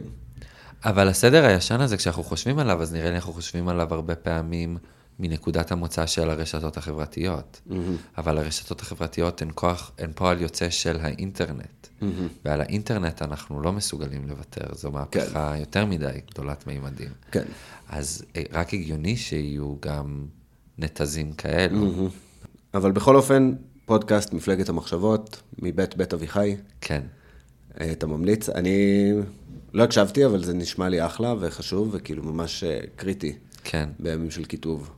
אבל הסדר הישן הזה, כשאנחנו חושבים עליו, אז נראה לי אנחנו חושבים עליו הרבה פעמים מנקודת המוצא של הרשתות החברתיות. אבל הרשתות החברתיות הן כוח, הן פועל יוצא של האינטרנט. ועל האינטרנט אנחנו לא מסוגלים לוותר, זו מהפכה יותר מדי גדולת מימדים. כן. אז אה, רק הגיוני שיהיו גם נתזים כאלו. אבל בכל אופן, פודקאסט מפלגת המחשבות, מבית בית אביחי, כן. אה, אתה ממליץ. אני לא הקשבתי, אבל זה נשמע לי אחלה וחשוב, וכאילו ממש אה, קריטי כן. בימים של קיטוב.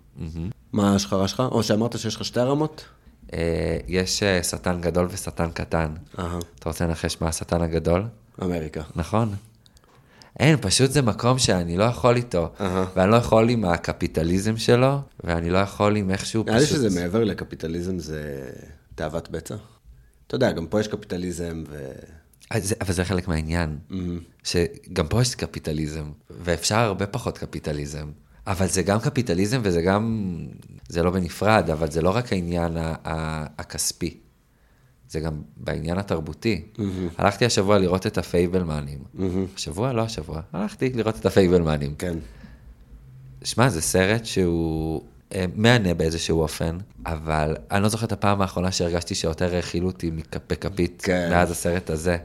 מה ההשחרה שלך? או שאמרת שיש לך שתי רמות? אה, יש אה, שטן גדול ושטן קטן. אתה רוצה לנחש מה השטן הגדול? אמריקה. נכון. אין, פשוט זה מקום שאני לא יכול איתו. אהה. ואני לא יכול עם הקפיטליזם שלו, ואני לא יכול עם איכשהו נראה לי פשוט... שזה מעבר לקפיטליזם, זה תאוות בצע. אתה יודע, גם פה יש קפיטליזם, ו... אה, זה- אבל זה חלק מהעניין. שגם פה יש קפיטליזם, ואפשר הרבה פחות קפיטליזם. אבל זה גם קפיטליזם וזה גם... זה לא בנפרד, אבל זה לא רק העניין ה- ה- הכספי. זה גם בעניין התרבותי. הלכתי השבוע לראות את הפייבלמנים. השבוע? לא השבוע. הלכתי לראות את הפייבלמנים. כן. שמע, זה סרט שהוא אה, מהנה באיזשהו אופן, אבל אני לא זוכר את הפעם האחרונה שהרגשתי שיותר האכילו אותי מכ- בכפית כן. מאז הסרט הזה.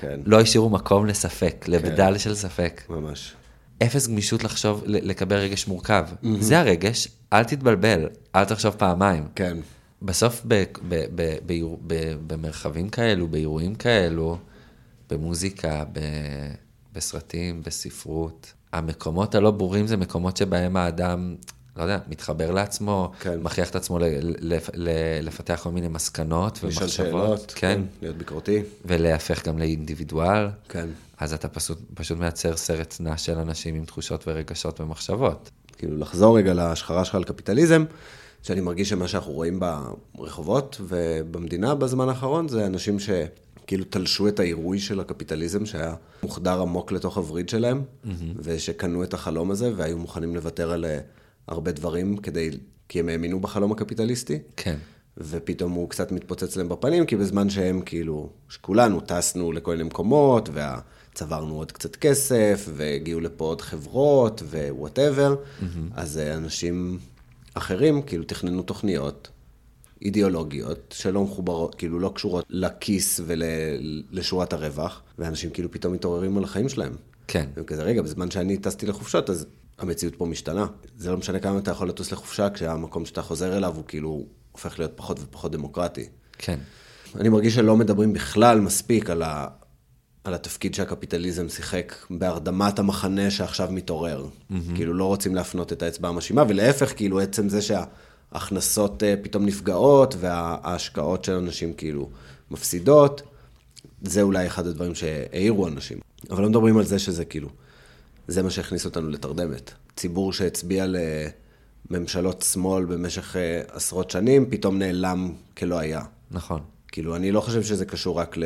כן, לא השאירו מקום לספק, לבדל של ספק. ממש. אפס גמישות לחשוב, לקבל רגש מורכב. זה הרגש, אל תתבלבל, אל תחשוב פעמיים. כן, בסוף ב, ב, ב, ב, ב, במרחבים כאלו, באירועים כאלו, במוזיקה, ב, בסרטים, בספרות, המקומות הלא ברורים זה מקומות שבהם האדם, לא יודע, מתחבר לעצמו, כן. מכריח את עצמו ל, ל, ל, לפתח כל מיני מסקנות לשאול ומחשבות. שאלות, כן, להיות ביקורתי. ולהפך גם לאינדיבידואל. כן. אז אתה פשוט, פשוט מייצר סרט נע של אנשים עם תחושות ורגשות ומחשבות. כאילו לחזור רגע להשחרה שלך על קפיטליזם, שאני מרגיש שמה שאנחנו רואים ברחובות ובמדינה בזמן האחרון, זה אנשים שכאילו תלשו את העירוי של הקפיטליזם, שהיה מוחדר עמוק לתוך הווריד שלהם, mm-hmm. ושקנו את החלום הזה, והיו מוכנים לוותר על אה, הרבה דברים כדי, כי הם האמינו בחלום הקפיטליסטי. כן. ופתאום הוא קצת מתפוצץ להם בפנים, כי בזמן שהם כאילו, שכולנו טסנו לכל מיני מקומות, וצברנו עוד קצת כסף, והגיעו לפה עוד חברות, ו whatever, mm-hmm. אז אה, אנשים אחרים כאילו תכננו תוכניות אידיאולוגיות, שלא מחוברות, כאילו לא קשורות לכיס ולשורת הרווח, ואנשים כאילו פתאום מתעוררים על החיים שלהם. כן. והם כזה, רגע, בזמן שאני טסתי לחופשות, אז המציאות פה משתנה. זה לא משנה כמה אתה יכול לטוס לחופשה, כשהמקום שאתה חוזר אליו הוא כאילו הופך להיות פחות ופחות דמוקרטי. כן. אני מרגיש שלא מדברים בכלל מספיק על, ה... על התפקיד שהקפיטליזם שיחק בהרדמת המחנה שעכשיו מתעורר. Mm-hmm. כאילו לא רוצים להפנות את האצבע המאשימה, ולהפך, כאילו עצם זה שההכנסות אה, פתאום נפגעות, וההשקעות של אנשים כאילו מפסידות, זה אולי אחד הדברים שהעירו אנשים. אבל לא מדברים על זה שזה כאילו, זה מה שהכניס אותנו לתרדמת. ציבור שהצביע לממשלות שמאל במשך אה, עשרות שנים, פתאום נעלם כלא היה. נכון. כאילו, אני לא חושב שזה קשור רק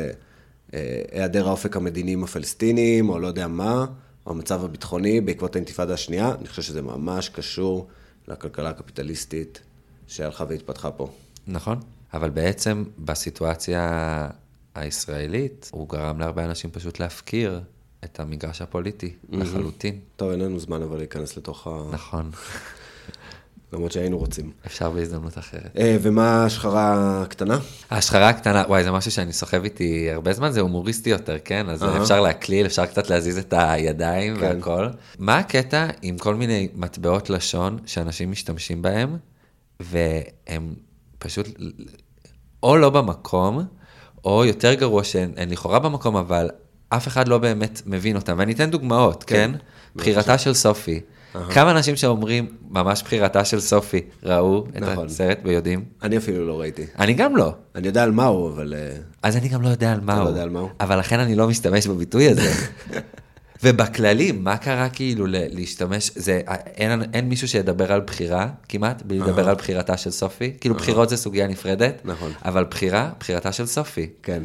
להיעדר האופק המדיני עם הפלסטינים, או לא יודע מה, או המצב הביטחוני בעקבות האינתיפאדה השנייה. אני חושב שזה ממש קשור לכלכלה הקפיטליסטית שהלכה והתפתחה פה. נכון. אבל בעצם בסיטואציה הישראלית, הוא גרם להרבה אנשים פשוט להפקיר את המגרש הפוליטי לחלוטין. טוב, אין לנו זמן אבל להיכנס לתוך ה... נכון. למרות שהיינו רוצים. אפשר בהזדמנות אחרת. אה, ומה ההשחרה הקטנה? ההשחרה הקטנה, וואי, זה משהו שאני סוחב איתי הרבה זמן, זה הומוריסטי יותר, כן? אז. אפשר להקליל, אפשר קצת להזיז את הידיים כן. והכל. מה הקטע עם כל מיני מטבעות לשון שאנשים משתמשים בהם, והם פשוט או לא במקום, או יותר גרוע שהן הן לכאורה במקום, אבל אף אחד לא באמת מבין אותם. ואני אתן דוגמאות, כן? בחירתה של סופי. כמה אנשים שאומרים, ממש בחירתה של סופי, ראו את נכון. הסרט ויודעים? אני אפילו לא ראיתי. אני גם לא. אני יודע על מה הוא, אבל... אה, אז אני גם לא יודע על מה אתה הוא. לא יודע על מה הוא? אבל לכן אני לא משתמש בביטוי הזה. ובכללי, מה קרה כאילו להשתמש, זה, אין, אין מישהו שידבר על בחירה כמעט, בלי לדבר על בחירתה של סופי. כאילו בחירות זה סוגיה נפרדת, נכון. אבל בחירה, בחירתה של סופי. כן.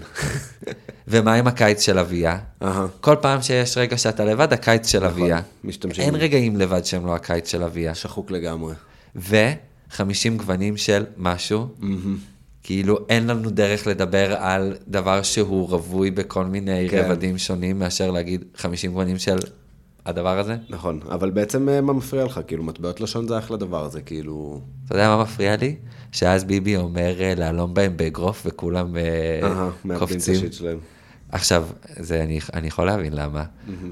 ומה עם הקיץ של אביה? כל פעם שיש רגע שאתה לבד, הקיץ של אביה. נכון, משתמשים אין. רגעים לבד שהם לא הקיץ של אביה. שחוק לגמרי. ו-50 גוונים של משהו. כאילו אין לנו דרך לדבר על דבר שהוא רווי בכל מיני כן. רבדים שונים מאשר להגיד 50 גוונים של הדבר הזה. נכון, אבל בעצם אה, מה מפריע לך? כאילו, מטבעות לשון זה אחלה דבר, זה כאילו... אתה יודע מה מפריע לי? שאז ביבי אומר אה, להלום בהם באגרוף וכולם אה, מאבדים את קופצים. עכשיו, זה אני, אני יכול להבין למה,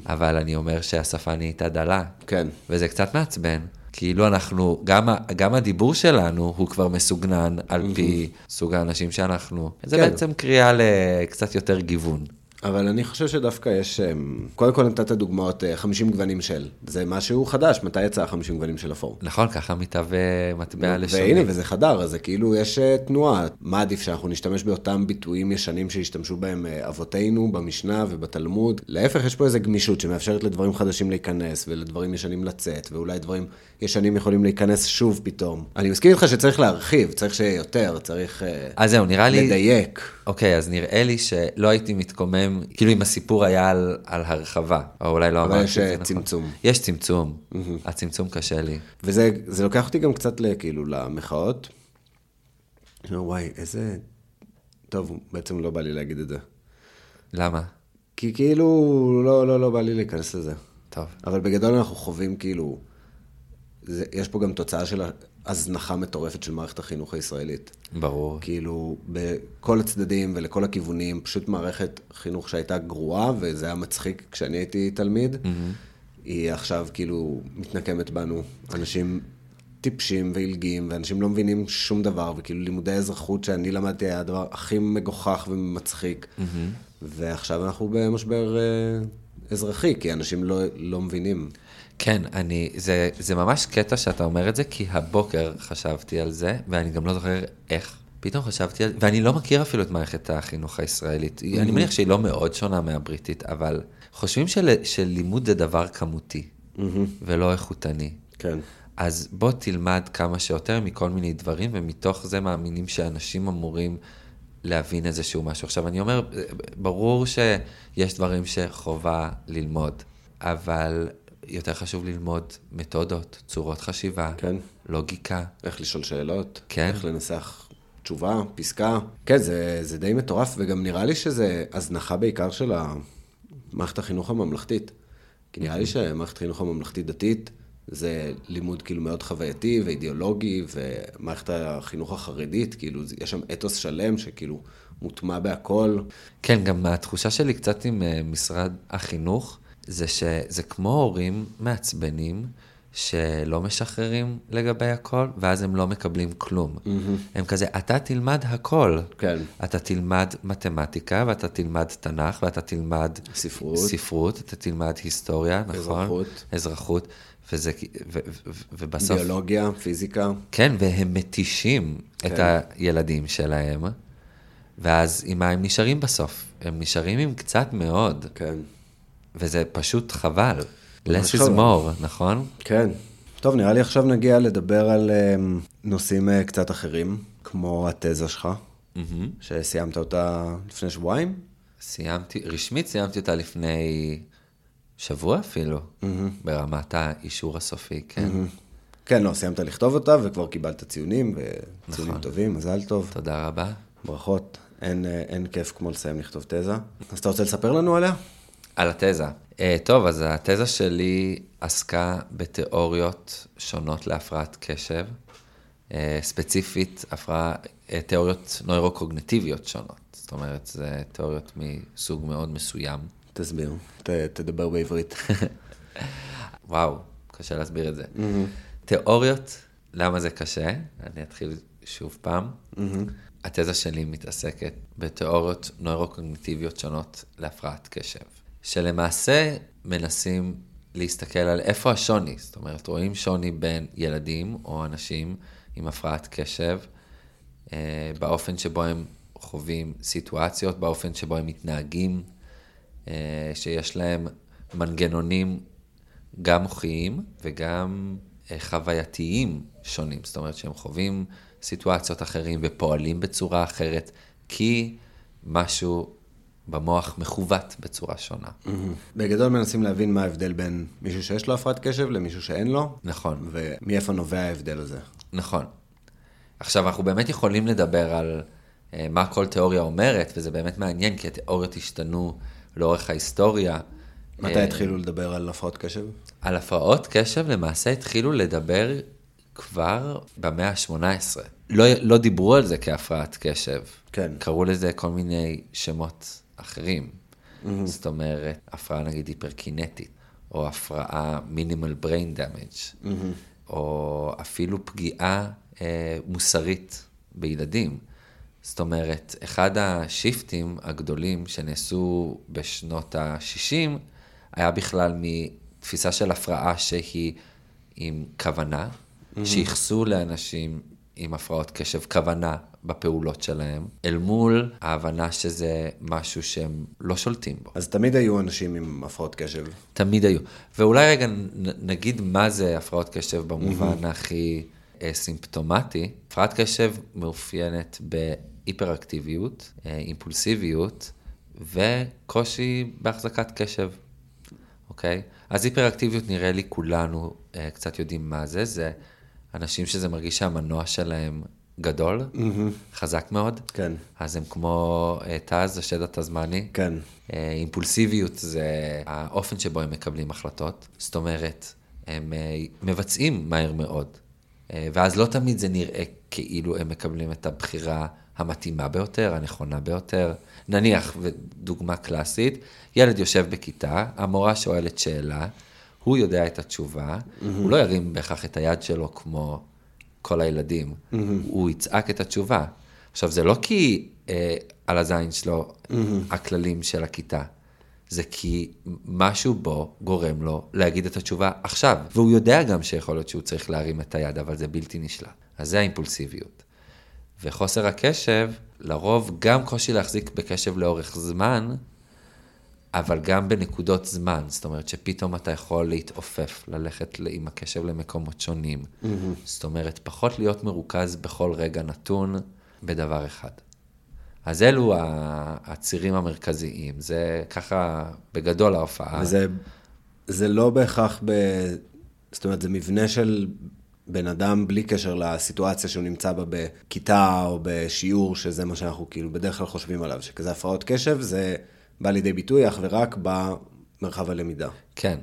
אבל אני אומר שהשפה נהייתה דלה. כן. וזה קצת מעצבן. כאילו אנחנו, גם, גם הדיבור שלנו הוא כבר מסוגנן על פי סוג האנשים שאנחנו. זה כן. בעצם קריאה לקצת יותר גיוון. אבל אני חושב שדווקא יש... אמ, קודם כל נתת דוגמאות אה, 50 גוונים של. זה משהו חדש, מתי יצא 50 גוונים של אפור? נכון, ככה מתהווה מטבע לשוני. והנה, וזה חדר, אז זה כאילו יש אה, תנועה. מה עדיף שאנחנו נשתמש באותם ביטויים ישנים שהשתמשו בהם אה, אבותינו במשנה ובתלמוד? להפך, יש פה איזו גמישות שמאפשרת לדברים חדשים להיכנס ולדברים ישנים לצאת, ואולי דברים ישנים יכולים להיכנס שוב פתאום. אני מסכים איתך שצריך להרחיב, צריך שיהיה יותר, צריך אה, אז זהו, נראה לי... לדייק. אוקיי, אז נראה לי שלא הייתי מתקומם, כאילו אם הסיפור היה על, על הרחבה, או אולי לא אבל אמרתי יש, את אה, זה נכון. צמצום. יש צמצום, הצמצום קשה לי. וזה זה לוקח אותי גם קצת כאילו למחאות. וואי, איזה... טוב, בעצם לא בא לי להגיד את זה. למה? כי כאילו, לא, לא, לא בא לי להיכנס לזה. טוב. אבל בגדול אנחנו חווים כאילו, זה, יש פה גם תוצאה של הזנחה מטורפת של מערכת החינוך הישראלית. ברור. כאילו, בכל הצדדים ולכל הכיוונים, פשוט מערכת חינוך שהייתה גרועה, וזה היה מצחיק כשאני הייתי תלמיד, mm-hmm. היא עכשיו כאילו מתנקמת בנו. אנשים טיפשים ועילגים, ואנשים לא מבינים שום דבר, וכאילו לימודי אזרחות שאני למדתי היה הדבר הכי מגוחך ומצחיק. Mm-hmm. ועכשיו אנחנו במשבר אה, אזרחי, כי אנשים לא, לא מבינים. כן, אני, זה, זה ממש קטע שאתה אומר את זה, כי הבוקר חשבתי על זה, ואני גם לא זוכר איך. פתאום חשבתי על, ואני לא מכיר אפילו את מערכת החינוך הישראלית. Mm-hmm. אני מניח שהיא לא מאוד שונה מהבריטית, אבל חושבים של, שלימוד זה דבר כמותי, mm-hmm. ולא איכותני. כן. אז בוא תלמד כמה שיותר מכל מיני דברים, ומתוך זה מאמינים שאנשים אמורים להבין איזשהו משהו. עכשיו, אני אומר, ברור שיש דברים שחובה ללמוד, אבל יותר חשוב ללמוד מתודות, צורות חשיבה, כן. לוגיקה. איך לשאול שאלות, כן. איך לנסח תשובה, פסקה. כן, זה, זה די מטורף, וגם נראה לי שזה הזנחה בעיקר של מערכת החינוך הממלכתית. כי נראה לי שמערכת החינוך הממלכתית-דתית זה לימוד כאילו מאוד חווייתי ואידיאולוגי, ומערכת החינוך החרדית, כאילו, יש שם אתוס שלם שכאילו מוטמע בהכל. כן, גם התחושה שלי קצת עם אה, משרד החינוך, זה שזה כמו הורים מעצבנים, שלא משחררים לגבי הכל, ואז הם לא מקבלים כלום. Mm-hmm. הם כזה, אתה תלמד הכל. כן. אתה תלמד מתמטיקה, ואתה תלמד תנ"ך, ואתה תלמד... ספרות. ספרות, אתה תלמד היסטוריה, נכון? אזרחות. אזרחות. וזה, ו, ו, ובסוף... ביולוגיה, פיזיקה. כן, והם מתישים כן. את הילדים שלהם, ואז עם מה הם נשארים בסוף? הם נשארים עם קצת מאוד. כן. וזה פשוט חבל. less is more, נכון? כן. טוב, נראה לי עכשיו נגיע לדבר על um, נושאים uh, קצת אחרים, כמו התזה שלך, mm-hmm. שסיימת אותה לפני שבועיים. סיימתי, רשמית סיימתי אותה לפני שבוע אפילו, mm-hmm. ברמת האישור הסופי, כן. Mm-hmm. כן, לא, סיימת לכתוב אותה וכבר קיבלת ציונים, וציונים נכון. טובים, מזל טוב. תודה רבה. ברכות. אין, אה, אין כיף כמו לסיים לכתוב תזה. אז אתה רוצה לספר לנו עליה? על התזה. Uh, טוב, אז התזה שלי עסקה בתיאוריות שונות להפרעת קשב, uh, ספציפית הפרעה, uh, תיאוריות נוירוקוגנטיביות שונות. זאת אומרת, זה תיאוריות מסוג מאוד מסוים. תסביר, ת, תדבר בעברית. וואו, קשה להסביר את זה. Mm-hmm. תיאוריות, למה זה קשה? אני אתחיל שוב פעם. Mm-hmm. התזה שלי מתעסקת בתיאוריות נוירוקוגניטיביות שונות להפרעת קשב. שלמעשה מנסים להסתכל על איפה השוני, זאת אומרת, רואים שוני בין ילדים או אנשים עם הפרעת קשב, אה, באופן שבו הם חווים סיטואציות, באופן שבו הם מתנהגים, אה, שיש להם מנגנונים גם מוחיים וגם אה, חווייתיים שונים, זאת אומרת שהם חווים סיטואציות אחרים ופועלים בצורה אחרת, כי משהו במוח מכוות בצורה שונה. Mm-hmm. בגדול מנסים להבין מה ההבדל בין מישהו שיש לו הפרעת קשב למישהו שאין לו. נכון. ומאיפה נובע ההבדל הזה. נכון. עכשיו, אנחנו באמת יכולים לדבר על uh, מה כל תיאוריה אומרת, וזה באמת מעניין, כי התיאוריות השתנו לאורך ההיסטוריה. מתי uh, התחילו לדבר על הפרעות קשב? על הפרעות קשב למעשה התחילו לדבר כבר במאה ה-18. לא, לא דיברו על זה כהפרעת קשב. כן. קראו לזה כל מיני שמות אחרים. Mm-hmm. זאת אומרת, הפרעה נגיד היפרקינטית, או הפרעה מינימל בריין דאמג', או אפילו פגיעה אה, מוסרית בילדים. זאת אומרת, אחד השיפטים הגדולים שנעשו בשנות ה-60 היה בכלל מתפיסה של הפרעה שהיא עם כוונה, mm-hmm. שייחסו לאנשים עם הפרעות קשב כוונה בפעולות שלהם, אל מול ההבנה שזה משהו שהם לא שולטים בו. אז תמיד היו אנשים עם הפרעות קשב. תמיד היו. ואולי רגע נגיד מה זה הפרעות קשב במובן mm-hmm. הכי אה, סימפטומטי. הפרעת קשב מאופיינת בהיפראקטיביות, אה, אימפולסיביות וקושי בהחזקת קשב, אוקיי? אז היפראקטיביות נראה לי כולנו אה, קצת יודעים מה זה, זה אנשים שזה מרגיש שהמנוע שלהם גדול, mm-hmm. חזק מאוד. כן. אז הם כמו תז, השד התזמני. כן. Uh, אימפולסיביות זה האופן שבו הם מקבלים החלטות. זאת אומרת, הם uh, מבצעים מהר מאוד. אה, ואז לא תמיד זה נראה כאילו הם מקבלים את הבחירה המתאימה ביותר, הנכונה ביותר. נניח, דוגמה קלאסית, ילד יושב בכיתה, המורה שואלת שאלה, הוא יודע את התשובה, mm-hmm. הוא לא ירים בהכרח את היד שלו כמו כל הילדים, mm-hmm. הוא יצעק את התשובה. עכשיו, זה לא כי אה, על הזין שלו mm-hmm. הכללים של הכיתה, זה כי משהו בו גורם לו להגיד את התשובה עכשיו, והוא יודע גם שיכול להיות שהוא צריך להרים את היד, אבל זה בלתי נשלט. אז זה האימפולסיביות. וחוסר הקשב, לרוב גם קושי להחזיק בקשב לאורך זמן, אבל גם בנקודות זמן, זאת אומרת שפתאום אתה יכול להתעופף, ללכת עם הקשב למקומות שונים. Mm-hmm. זאת אומרת, פחות להיות מרוכז בכל רגע נתון בדבר אחד. אז אלו הצירים המרכזיים, זה ככה בגדול ההופעה. וזה זה לא בהכרח ב... זאת אומרת, זה מבנה של בן אדם בלי קשר לסיטואציה שהוא נמצא בה בכיתה או בשיעור, שזה מה שאנחנו כאילו בדרך כלל חושבים עליו, שכזה הפרעות קשב, זה בא לידי ביטוי אך ורק במרחב הלמידה. כן.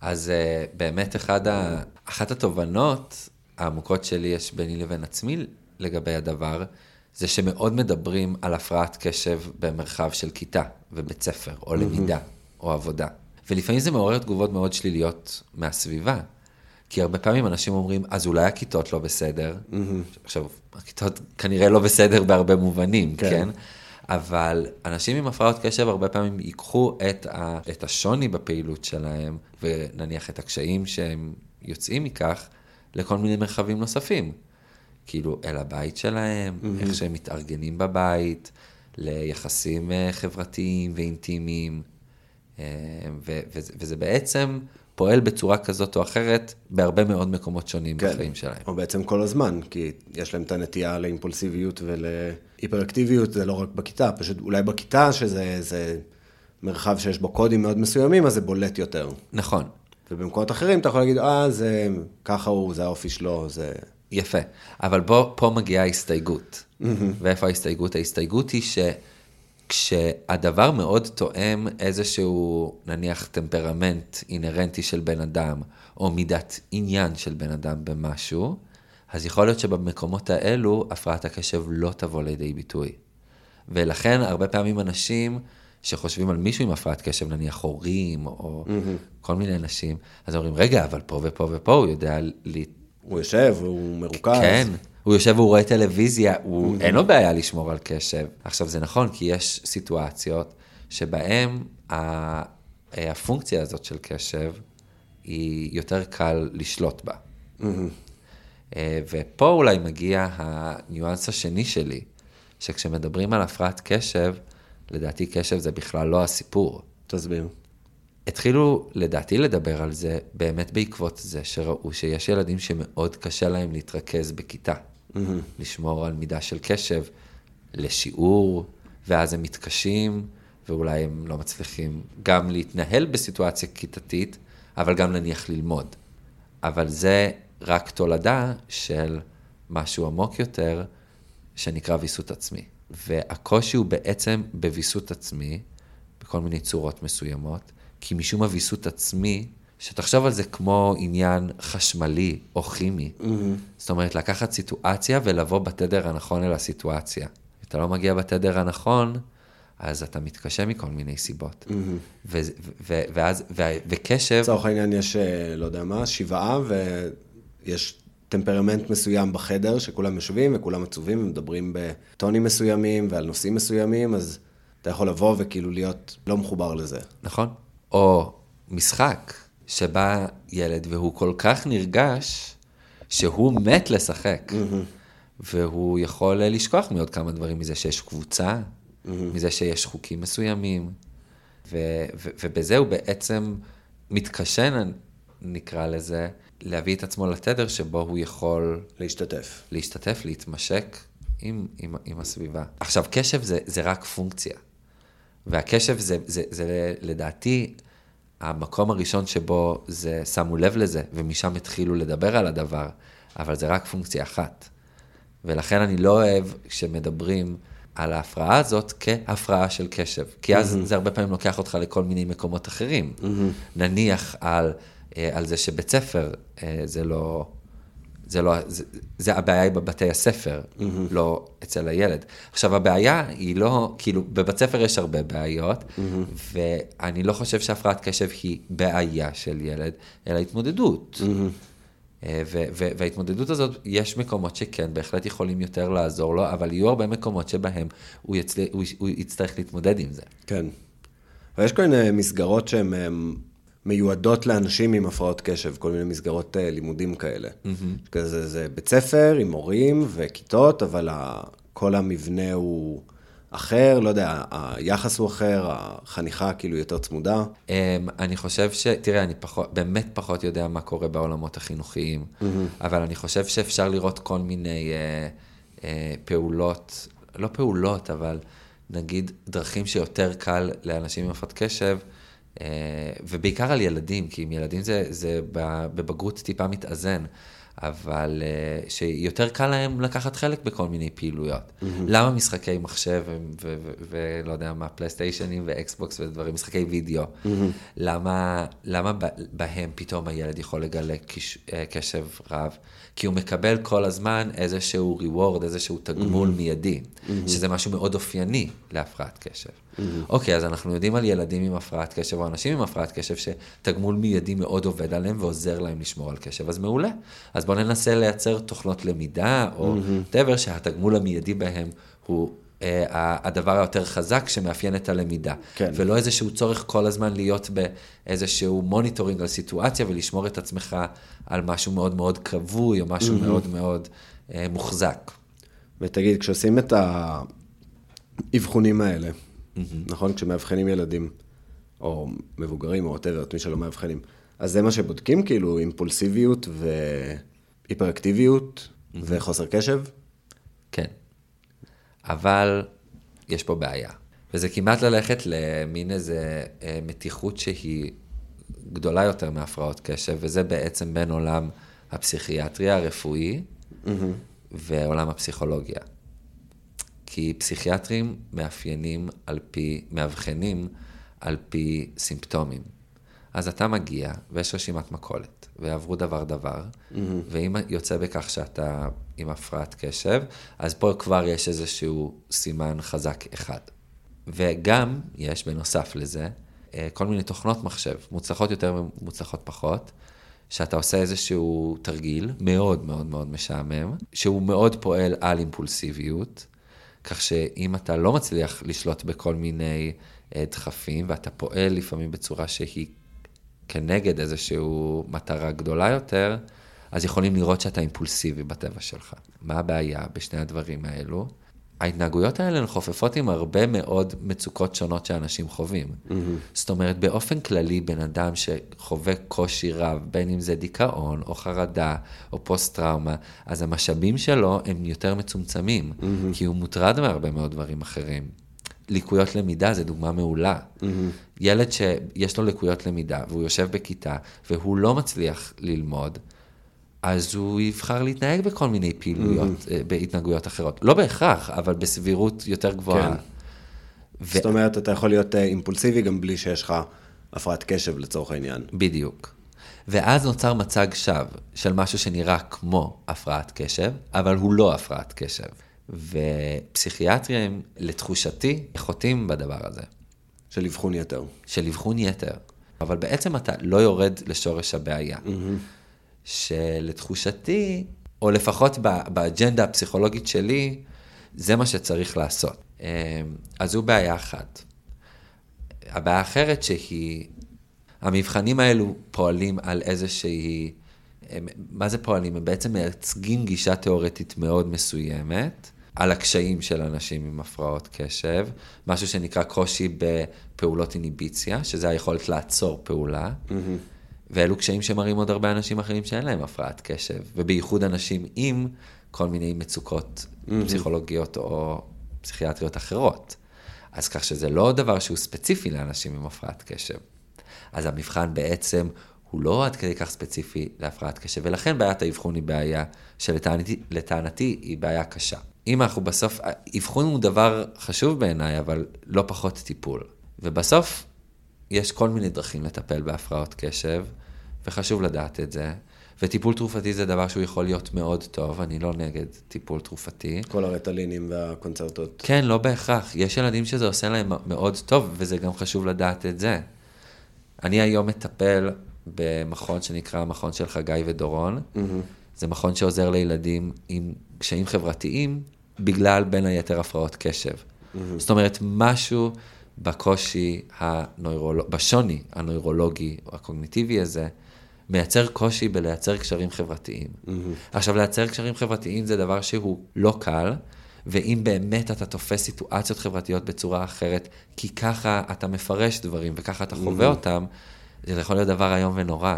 אז uh, באמת אחד ה... אחת התובנות העמוקות שלי יש ביני לבין עצמי לגבי הדבר, זה שמאוד מדברים על הפרעת קשב במרחב של כיתה ובית ספר, או למידה, או עבודה. ולפעמים זה מעורר תגובות מאוד שליליות מהסביבה. כי הרבה פעמים אנשים אומרים, אז אולי הכיתות לא בסדר. עכשיו, הכיתות כנראה לא בסדר בהרבה מובנים, כן? כן? אבל אנשים עם הפרעות קשב הרבה פעמים ייקחו את, ה, את השוני בפעילות שלהם, ונניח את הקשיים שהם יוצאים מכך, לכל מיני מרחבים נוספים. כאילו, אל הבית שלהם, mm-hmm. איך שהם מתארגנים בבית, ליחסים אה, חברתיים ואינטימיים, אה, ו- וזה, וזה בעצם פועל בצורה כזאת או אחרת בהרבה מאוד מקומות שונים כן, בחיים שלהם. או בעצם כל הזמן, כי יש להם את הנטייה לאימפולסיביות ולהיפראקטיביות, זה לא רק בכיתה, פשוט אולי בכיתה, שזה מרחב שיש בו קודים מאוד מסוימים, אז זה בולט יותר. נכון. ובמקומות אחרים אתה יכול להגיד, אה, זה ככה הוא, זה האופי שלו, זה... יפה, אבל בוא, פה מגיעה ההסתייגות. Mm-hmm. ואיפה ההסתייגות? ההסתייגות היא שכשהדבר מאוד תואם איזשהו, נניח, טמפרמנט אינהרנטי של בן אדם, או מידת עניין של בן אדם במשהו, אז יכול להיות שבמקומות האלו הפרעת הקשב לא תבוא לידי ביטוי. ולכן הרבה פעמים אנשים שחושבים על מישהו עם הפרעת קשב, נניח הורים, או mm-hmm. כל מיני אנשים, אז אומרים, רגע, אבל פה ופה ופה הוא יודע הוא יושב, הוא מרוכז. כן, הוא יושב והוא רואה טלוויזיה, הוא, אין לו בעיה לשמור על קשב. עכשיו, זה נכון, כי יש סיטואציות שבהן הפונקציה הזאת של קשב, היא יותר קל לשלוט בה. אה, ופה אולי מגיע הניואנס השני שלי, שכשמדברים על הפרעת קשב, לדעתי קשב זה בכלל לא הסיפור. תסביר. התחילו לדעתי לדבר על זה באמת בעקבות זה שראו שיש ילדים שמאוד קשה להם להתרכז בכיתה, mm-hmm. לשמור על מידה של קשב לשיעור, ואז הם מתקשים, ואולי הם לא מצליחים גם להתנהל בסיטואציה כיתתית, אבל גם נניח ללמוד. אבל זה רק תולדה של משהו עמוק יותר, שנקרא ויסות עצמי. והקושי הוא בעצם בוויסות עצמי, בכל מיני צורות מסוימות, כי משום הוויסות עצמי, שתחשוב על זה כמו עניין חשמלי או כימי. Mm-hmm. זאת אומרת, לקחת סיטואציה ולבוא בתדר הנכון אל הסיטואציה. אתה לא מגיע בתדר הנכון, אז אתה מתקשה מכל מיני סיבות. Mm-hmm. ו- ו- ואז, ו- וקשב... לצורך העניין יש, אה, לא יודע מה, שבעה, ויש טמפרמנט מסוים בחדר, שכולם יושבים וכולם עצובים ומדברים בטונים מסוימים ועל נושאים מסוימים, אז אתה יכול לבוא וכאילו להיות לא מחובר לזה. נכון. או משחק שבא ילד והוא כל כך נרגש, שהוא מת לשחק. Mm-hmm. והוא יכול לשכוח מעוד כמה דברים, מזה שיש קבוצה, mm-hmm. מזה שיש חוקים מסוימים, ו- ו- ובזה הוא בעצם מתקשה, נקרא לזה, להביא את עצמו לתדר שבו הוא יכול... להשתתף. להשתתף, להתמשק עם, עם, עם הסביבה. עכשיו, קשב זה, זה רק פונקציה. והקשב זה, זה, זה לדעתי המקום הראשון שבו זה, שמו לב לזה, ומשם התחילו לדבר על הדבר, אבל זה רק פונקציה אחת. ולכן אני לא אוהב כשמדברים על ההפרעה הזאת כהפרעה של קשב, כי אז mm-hmm. זה הרבה פעמים לוקח אותך לכל מיני מקומות אחרים. Mm-hmm. נניח על, אה, על זה שבית ספר אה, זה לא, זה לא, זה, זה הבעיה היא בבתי הספר, mm-hmm. לא אצל הילד. עכשיו, הבעיה היא לא, כאילו, בבית ספר יש הרבה בעיות, mm-hmm. ואני לא חושב שהפרעת קשב היא בעיה של ילד, אלא התמודדות. Mm-hmm. ו- ו- וההתמודדות הזאת, יש מקומות שכן, בהחלט יכולים יותר לעזור לו, אבל יהיו הרבה מקומות שבהם הוא, יצל... הוא, הוא יצטרך להתמודד עם זה. כן. אבל יש כל מיני מסגרות שהן מיועדות לאנשים עם הפרעות קשב, כל מיני מסגרות uh, לימודים כאלה. Mm-hmm. כזה, זה בית ספר עם מורים וכיתות, אבל ה, כל המבנה הוא אחר, לא יודע, היחס הוא אחר, החניכה כאילו יותר צמודה. Um, אני חושב ש... תראה, אני פחות, באמת פחות יודע מה קורה בעולמות החינוכיים, mm-hmm. אבל אני חושב שאפשר לראות כל מיני uh, uh, פעולות, לא פעולות, אבל נגיד דרכים שיותר קל לאנשים עם הפרעת קשב. אה, ובעיקר על ילדים, כי עם ילדים זה, זה בבגרות טיפה מתאזן, אבל אה, שיותר קל להם לקחת חלק בכל מיני פעילויות. Mm-hmm. למה משחקי מחשב ולא יודע מה, פלייסטיישנים ואקסבוקס ודברים, משחקי וידאו, mm-hmm. למה, למה בהם פתאום הילד יכול לגלה קש, אה, קשב רב? כי הוא מקבל כל הזמן איזשהו reward, איזשהו תגמול mm-hmm. מיידי, mm-hmm. שזה משהו מאוד אופייני להפרעת קשב. Mm-hmm. אוקיי, אז אנחנו יודעים על ילדים עם הפרעת קשב, או אנשים עם הפרעת קשב, שתגמול מיידי מאוד עובד עליהם ועוזר להם לשמור על קשב, אז מעולה. אז בואו ננסה לייצר תוכנות למידה, או דבר mm-hmm. שהתגמול המיידי בהם הוא uh, הדבר היותר חזק שמאפיין את הלמידה. כן. ולא איזשהו צורך כל הזמן להיות באיזשהו monitoring על סיטואציה ולשמור את עצמך על משהו מאוד מאוד כבוי, או משהו mm-hmm. מאוד מאוד uh, מוחזק. ותגיד, כשעושים את האבחונים האלה, mm-hmm. נכון? כשמאבחנים ילדים, או מבוגרים, או whatever, את מי שלא מאבחנים, אז זה מה שבודקים, כאילו אימפולסיביות והיפראקטיביות mm-hmm. וחוסר קשב? כן. אבל יש פה בעיה. וזה כמעט ללכת למין איזה אה, מתיחות שהיא גדולה יותר מהפרעות קשב, וזה בעצם בין עולם הפסיכיאטריה הרפואי mm-hmm. ועולם הפסיכולוגיה. כי פסיכיאטרים מאפיינים על פי, מאבחנים על פי סימפטומים. אז אתה מגיע, ויש רשימת מכולת, ועברו דבר דבר, mm-hmm. ואם יוצא בכך שאתה עם הפרעת קשב, אז פה כבר יש איזשהו סימן חזק אחד. וגם יש, בנוסף לזה, אה, כל מיני תוכנות מחשב, מוצלחות יותר ומוצלחות פחות, שאתה עושה איזשהו תרגיל מאוד מאוד מאוד משעמם, שהוא מאוד פועל על אימפולסיביות, כך שאם אתה לא מצליח לשלוט בכל מיני אה, דחפים, ואתה פועל לפעמים בצורה שהיא כנגד איזושהי מטרה גדולה יותר, אז יכולים לראות שאתה אימפולסיבי בטבע שלך. מה הבעיה בשני הדברים האלו? ההתנהגויות האלה הן חופפות עם הרבה מאוד מצוקות שונות שאנשים חווים. Mm-hmm. זאת אומרת, באופן כללי, בן אדם שחווה קושי רב, בין אם זה דיכאון, או חרדה, או פוסט-טראומה, אז המשאבים שלו הם יותר מצומצמים, mm-hmm. כי הוא מוטרד מהרבה מאוד דברים אחרים. לקויות למידה זה דוגמה מעולה. Mm-hmm. ילד שיש לו לקויות למידה, והוא יושב בכיתה, והוא לא מצליח ללמוד, אז הוא יבחר להתנהג בכל מיני פעילויות, mm-hmm. בהתנהגויות אחרות. לא בהכרח, אבל בסבירות יותר גבוהה. כן. ו... זאת אומרת, אתה יכול להיות אה, אימפולסיבי גם בלי שיש לך הפרעת קשב לצורך העניין. בדיוק. ואז נוצר מצג שווא של משהו שנראה כמו הפרעת קשב, אבל הוא לא הפרעת קשב. ופסיכיאטרים, לתחושתי, חוטאים בדבר הזה. של אבחון יתר. של אבחון יתר. אבל בעצם אתה לא יורד לשורש הבעיה. Mm-hmm. שלתחושתי, או לפחות באג'נדה הפסיכולוגית שלי, זה מה שצריך לעשות. אמ, אז זו בעיה אחת. הבעיה האחרת שהיא, המבחנים האלו פועלים על איזושהי, הם, מה זה פועלים? הם בעצם מייצגים גישה תיאורטית מאוד מסוימת על הקשיים של אנשים עם הפרעות קשב, משהו שנקרא קושי בפעולות איניביציה, שזה היכולת לעצור פעולה. Mm-hmm. ואלו קשיים שמראים עוד הרבה אנשים אחרים שאין להם הפרעת קשב, ובייחוד אנשים עם כל מיני מצוקות mm-hmm. פסיכולוגיות או פסיכיאטריות אחרות. אז כך שזה לא דבר שהוא ספציפי לאנשים עם הפרעת קשב. אז המבחן בעצם הוא לא עד כדי כך ספציפי להפרעת קשב, ולכן בעיית האבחון היא בעיה שלטענתי היא בעיה קשה. אם אנחנו בסוף, אבחון הוא דבר חשוב בעיניי, אבל לא פחות טיפול. ובסוף, יש כל מיני דרכים לטפל בהפרעות קשב, וחשוב לדעת את זה. וטיפול תרופתי זה דבר שהוא יכול להיות מאוד טוב, אני לא נגד טיפול תרופתי. כל הרטלינים והקונצרטות. כן, לא בהכרח. יש ילדים שזה עושה להם מאוד טוב, וזה גם חשוב לדעת את זה. אני היום מטפל במכון שנקרא המכון של חגי ודורון. Mm-hmm. זה מכון שעוזר לילדים עם קשיים חברתיים, בגלל בין היתר הפרעות קשב. Mm-hmm. זאת אומרת, משהו בקושי הנוירולוג... בשוני הנוירולוגי או הקוגניטיבי הזה, מייצר קושי בלייצר קשרים חברתיים. Mm-hmm. עכשיו, לייצר קשרים חברתיים זה דבר שהוא לא קל, ואם באמת אתה תופס סיטואציות חברתיות בצורה אחרת, כי ככה אתה מפרש דברים וככה אתה חווה mm-hmm. אותם, זה יכול להיות דבר איום ונורא.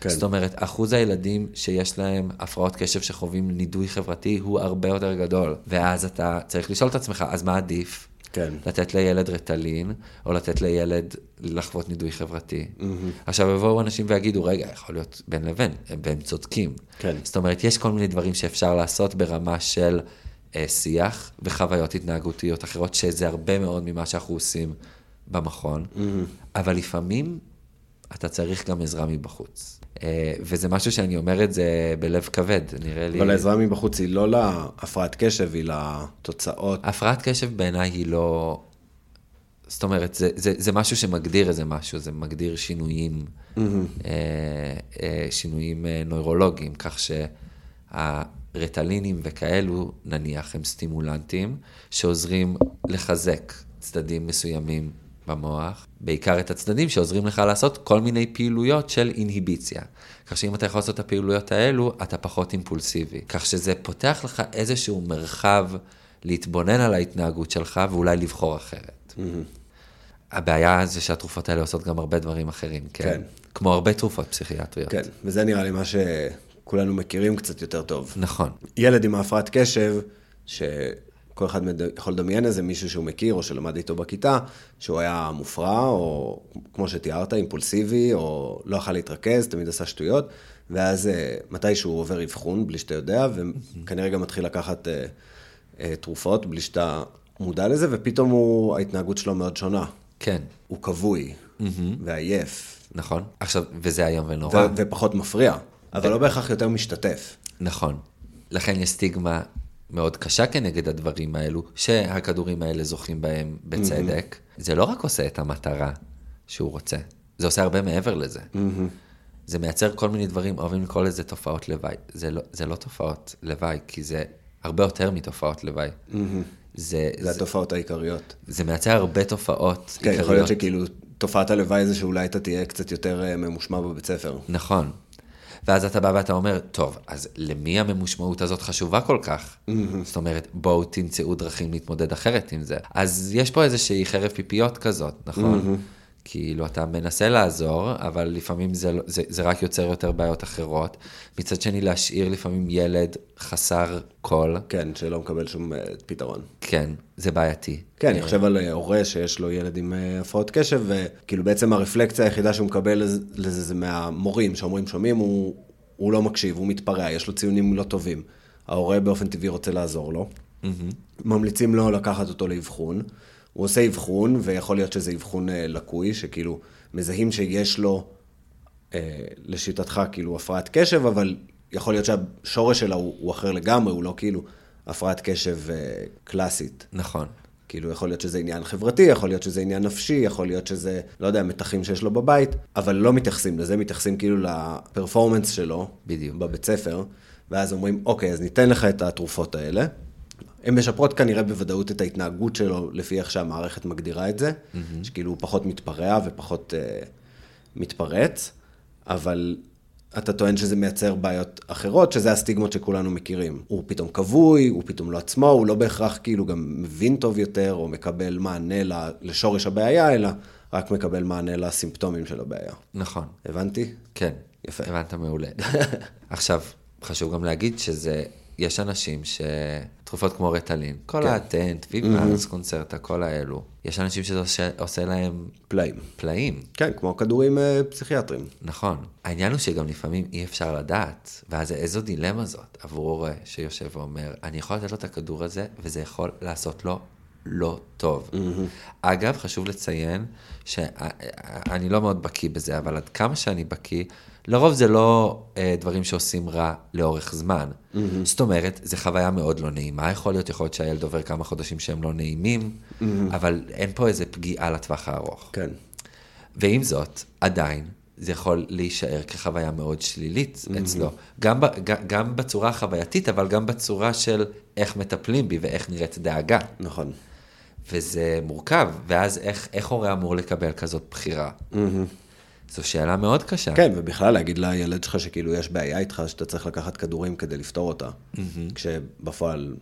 כן. זאת אומרת, אחוז הילדים שיש להם הפרעות קשב שחווים נידוי חברתי הוא הרבה יותר גדול. ואז אתה צריך לשאול את עצמך, אז מה עדיף? כן. לתת לילד רטלין, או לתת לילד לחוות נידוי חברתי. Mm-hmm. עכשיו יבואו אנשים ויגידו, רגע, יכול להיות בין לבין, והם צודקים. כן. זאת אומרת, יש כל מיני דברים שאפשר לעשות ברמה של אה, שיח וחוויות התנהגותיות אחרות, שזה הרבה מאוד ממה שאנחנו עושים במכון, mm-hmm. אבל לפעמים אתה צריך גם עזרה מבחוץ. אה, וזה משהו שאני אומר את זה בלב כבד, נראה לי... אבל העזרה מבחוץ היא לא להפרעת קשב, היא לתוצאות. הפרעת קשב בעיניי היא לא... זאת אומרת, זה, זה, זה משהו שמגדיר איזה משהו, זה מגדיר שינויים, mm-hmm. שינויים נוירולוגיים, כך שהרטלינים וכאלו, נניח, הם סטימולנטים שעוזרים לחזק צדדים מסוימים במוח, בעיקר את הצדדים שעוזרים לך לעשות כל מיני פעילויות של אינהיביציה. כך שאם אתה יכול לעשות את הפעילויות האלו, אתה פחות אימפולסיבי. כך שזה פותח לך איזשהו מרחב להתבונן על ההתנהגות שלך ואולי לבחור אחרת. Mm-hmm. הבעיה זה שהתרופות האלה עושות גם הרבה דברים אחרים, כן? כן. כמו הרבה תרופות פסיכיאטריות. כן, וזה נראה לי מה שכולנו מכירים קצת יותר טוב. נכון. ילד עם הפרעת קשב, ש... כל אחד יכול לדמיין איזה מישהו שהוא מכיר או שלמד איתו בכיתה, שהוא היה מופרע, או כמו שתיארת, אימפולסיבי, או לא יכול להתרכז, תמיד עשה שטויות, ואז אה, מתי שהוא עובר אבחון, בלי שאתה יודע, וכנראה גם מתחיל לקחת אה, אה, תרופות, בלי שאתה מודע לזה, ופתאום הוא, ההתנהגות שלו מאוד שונה. כן. הוא כבוי, mm-hmm. ועייף. נכון. עכשיו, וזה איום ונורא. ופחות מפריע, אבל לא בהכרח יותר משתתף. נכון. לכן יש סטיגמה מאוד קשה כנגד הדברים האלו, שהכדורים האלה זוכים בהם בצדק. Mm-hmm. זה לא רק עושה את המטרה שהוא רוצה, זה עושה הרבה מעבר לזה. Mm-hmm. זה מייצר כל מיני דברים, אוהבים לקרוא לזה תופעות לוואי. זה לא, זה לא תופעות לוואי, כי זה הרבה יותר מתופעות לוואי. Mm-hmm. זה, זה, התופעות העיקריות. זה מייצר הרבה תופעות כן, עיקריות. יכול להיות שכאילו תופעת הלוואי זה שאולי אתה תהיה קצת יותר אה, ממושמע בבית ספר. נכון. ואז אתה בא ואתה אומר, טוב, אז למי הממושמעות הזאת חשובה כל כך? Mm-hmm. זאת אומרת, בואו תמצאו דרכים להתמודד אחרת עם זה. אז יש פה איזושהי חרב פיפיות כזאת, נכון? Mm-hmm. כאילו, אתה מנסה לעזור, אבל לפעמים זה, לא, זה, זה רק יוצר יותר בעיות אחרות. מצד שני, להשאיר לפעמים ילד חסר קול. כן, שלא מקבל שום uh, פתרון. כן, זה בעייתי. כן, אני חושב על אה, הורה שיש לו ילד עם uh, הפרעות קשב, וכאילו בעצם הרפלקציה היחידה שהוא מקבל לזה זה מהמורים, שאומרים, שומעים, הוא, הוא לא מקשיב, הוא מתפרע, יש לו ציונים לא טובים. ההורה באופן טבעי רוצה לעזור לו. Mm-hmm. ממליצים לו לקחת אותו לאבחון. הוא עושה אבחון, ויכול להיות שזה אבחון אה, לקוי, שכאילו מזהים שיש לו, אה, לשיטתך, כאילו הפרעת קשב, אבל יכול להיות שהשורש שלה הוא, הוא אחר לגמרי, הוא לא כאילו הפרעת קשב אה, קלאסית. נכון. כאילו, יכול להיות שזה עניין חברתי, יכול להיות שזה עניין נפשי, יכול להיות שזה, לא יודע, מתחים שיש לו בבית, אבל לא מתייחסים לזה, מתייחסים כאילו לפרפורמנס שלו. בדיוק. בבית ספר, ואז אומרים, אוקיי, אז ניתן לך את התרופות האלה, הן משפרות כנראה בוודאות את ההתנהגות שלו, לפי איך שהמערכת מגדירה את זה, mm-hmm. שכאילו הוא פחות מתפרע ופחות uh, מתפרץ, אבל אתה טוען שזה מייצר בעיות אחרות, שזה הסטיגמות שכולנו מכירים. הוא פתאום כבוי, הוא פתאום לא עצמו, הוא לא בהכרח כאילו גם מבין טוב יותר, או מקבל מענה לשורש הבעיה, אלא רק מקבל מענה לסימפטומים של הבעיה. נכון. הבנתי? כן. יפה. הבנת מעולה. עכשיו, חשוב גם להגיד שזה יש אנשים שתרופות כמו רטלין, כל כן. האטנט, ויפאנס, mm-hmm. קונצרטה, כל האלו, יש אנשים שזה עושה, עושה להם פלאים. פלאים. כן, כמו כדורים uh, פסיכיאטרים. נכון. העניין הוא שגם לפעמים אי אפשר לדעת, ואז איזו דילמה זאת עבור הורה שיושב ואומר, אני יכול לתת לו את הכדור הזה, וזה יכול לעשות לו לא טוב. אגב, חשוב לציין שאני לא מאוד בקיא בזה, אבל עד כמה שאני בקיא, לרוב זה לא אה, דברים שעושים רע לאורך זמן. Mm-hmm. זאת אומרת, זו חוויה מאוד לא נעימה, יכול להיות, יכול להיות שהילד עובר כמה חודשים שהם לא נעימים, mm-hmm. אבל אין פה איזה פגיעה לטווח הארוך. כן. ועם זאת, עדיין, זה יכול להישאר כחוויה מאוד שלילית mm-hmm. אצלו. גם, ב, גם בצורה החווייתית, אבל גם בצורה של איך מטפלים בי ואיך נראית דאגה. נכון. וזה מורכב, ואז איך, איך הורה אמור לקבל כזאת בחירה? Mm-hmm. זו שאלה מאוד קשה. כן, ובכלל להגיד לילד שלך שכאילו יש בעיה איתך, שאתה צריך לקחת כדורים כדי לפתור אותה. Mm-hmm. כשבפועל,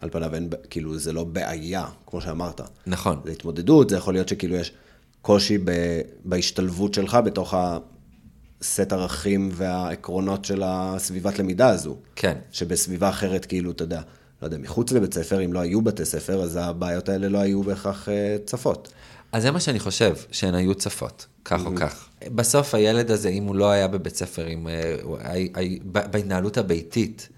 על פניו אין, כאילו זה לא בעיה, כמו שאמרת. נכון. זה התמודדות, זה יכול להיות שכאילו יש קושי ב, בהשתלבות שלך בתוך הסט ערכים והעקרונות של הסביבת למידה הזו. כן. שבסביבה אחרת, כאילו, אתה יודע, לא יודע, מחוץ לבית ספר, אם לא היו בתי ספר, אז הבעיות האלה לא היו בהכרח אה, צפות. אז זה מה שאני חושב, שהן היו צפות, כך או כך. בסוף הילד הזה, אם הוא לא היה בבית ספר, עם, אה, בהתנהלות הביתית,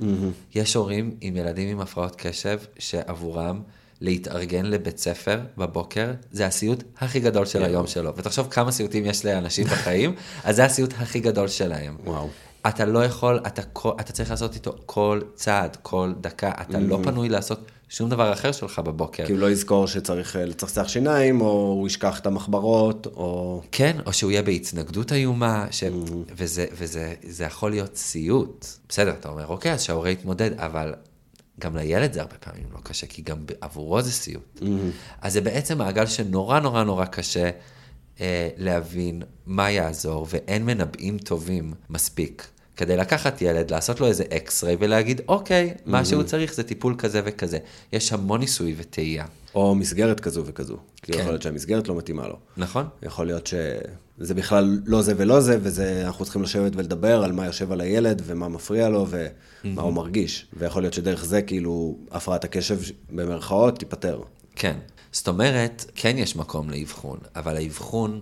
יש הורים עם ילדים עם הפרעות קשב, שעבורם להתארגן לבית ספר בבוקר, זה הסיוט הכי גדול של היום שלו. ותחשוב כמה סיוטים יש לאנשים בחיים, אז זה הסיוט הכי גדול שלהם. וואו. אתה לא יכול, אתה, אתה צריך לעשות איתו כל צעד, כל דקה, אתה לא פנוי לעשות שום דבר אחר שלך בבוקר. כי הוא לא יזכור שצריך אה, לצחצח שיניים, או הוא ישכח את המחברות, או... כן, או שהוא יהיה בהתנגדות איומה, ש... mm-hmm. וזה, וזה זה יכול להיות סיוט. בסדר, אתה אומר, אוקיי, אז שההורה יתמודד, אבל גם לילד זה הרבה פעמים לא קשה, כי גם עבורו זה סיוט. Mm-hmm. אז זה בעצם מעגל שנורא נורא נורא קשה אה, להבין מה יעזור, ואין מנבאים טובים מספיק כדי לקחת ילד, לעשות לו איזה אקס-ריי ולהגיד, אוקיי, mm-hmm. מה שהוא צריך זה טיפול כזה וכזה. יש המון ניסוי וטעייה. או מסגרת כזו וכזו. כי כן. יכול להיות שהמסגרת לא מתאימה לו. נכון. יכול להיות שזה בכלל לא זה ולא זה, ואנחנו צריכים לשבת ולדבר על מה יושב על הילד, ומה מפריע לו, ומה mm-hmm. הוא מרגיש. ויכול להיות שדרך זה, כאילו, הפרעת הקשב, במרכאות, תיפתר. כן. זאת אומרת, כן יש מקום לאבחון, אבל האבחון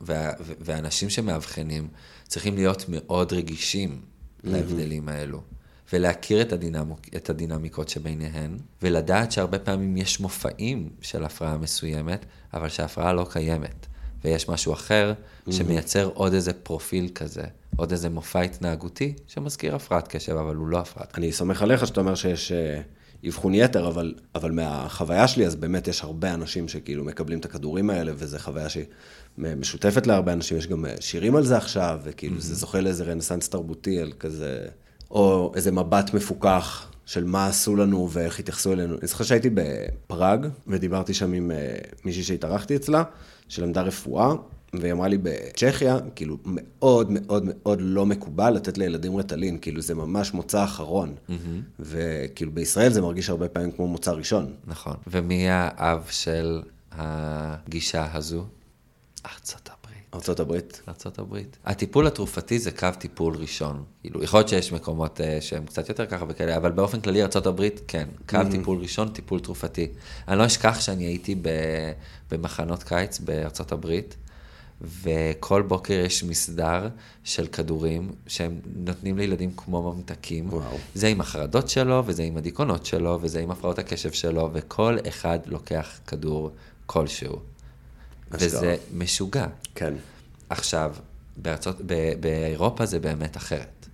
וה, ואנשים שמאבחנים צריכים להיות מאוד רגישים mm-hmm. להבדלים האלו. ולהכיר את, הדינמוק, את הדינמיקות שביניהן, ולדעת שהרבה פעמים יש מופעים של הפרעה מסוימת, אבל שההפרעה לא קיימת. ויש משהו אחר mm-hmm. שמייצר עוד איזה פרופיל כזה, עוד איזה מופע התנהגותי שמזכיר הפרעת קשב, אבל הוא לא הפרעת קשב. אני סומך עליך שאתה אומר שיש אה, אבחון יתר, אבל, אבל מהחוויה שלי, אז באמת יש הרבה אנשים שכאילו מקבלים את הכדורים האלה, וזו חוויה שהיא משותפת להרבה אנשים, יש גם אה, שירים על זה עכשיו, וכאילו mm-hmm. זה זוכה לאיזה רנסאנס תרבותי, על כזה, או איזה מבט מפוקח של מה עשו לנו ואיך התייחסו אלינו. אני זוכר שהייתי בפראג, ודיברתי שם עם אה, מישהי שהתארחתי אצלה, שלמדה רפואה, והיא אמרה לי בצ'כיה, כאילו, מאוד מאוד מאוד לא מקובל לתת לילדים רטלין, כאילו, זה ממש מוצא אחרון. Mm-hmm. וכאילו, בישראל זה מרגיש הרבה פעמים כמו מוצא ראשון. נכון. ומי האב של הגישה הזו? ארצות הברית. ארצות הברית. ארצות הברית. הטיפול התרופתי זה קו טיפול ראשון. כאילו, יכול להיות שיש מקומות uh, שהם קצת יותר ככה וכאלה, אבל באופן כללי ארצות הברית, כן. קו mm-hmm. טיפול ראשון, טיפול תרופתי. אני לא אשכח שאני הייתי ב, במחנות קיץ בארצות הברית. וכל בוקר יש מסדר של כדורים שהם נותנים לילדים כמו ממתקים. וואו. זה עם החרדות שלו, וזה עם הדיכאונות שלו, וזה עם הפרעות הקשב שלו, וכל אחד לוקח כדור כלשהו. וזה משוגע. כן. עכשיו, בארצות, ב, באירופה זה באמת אחרת.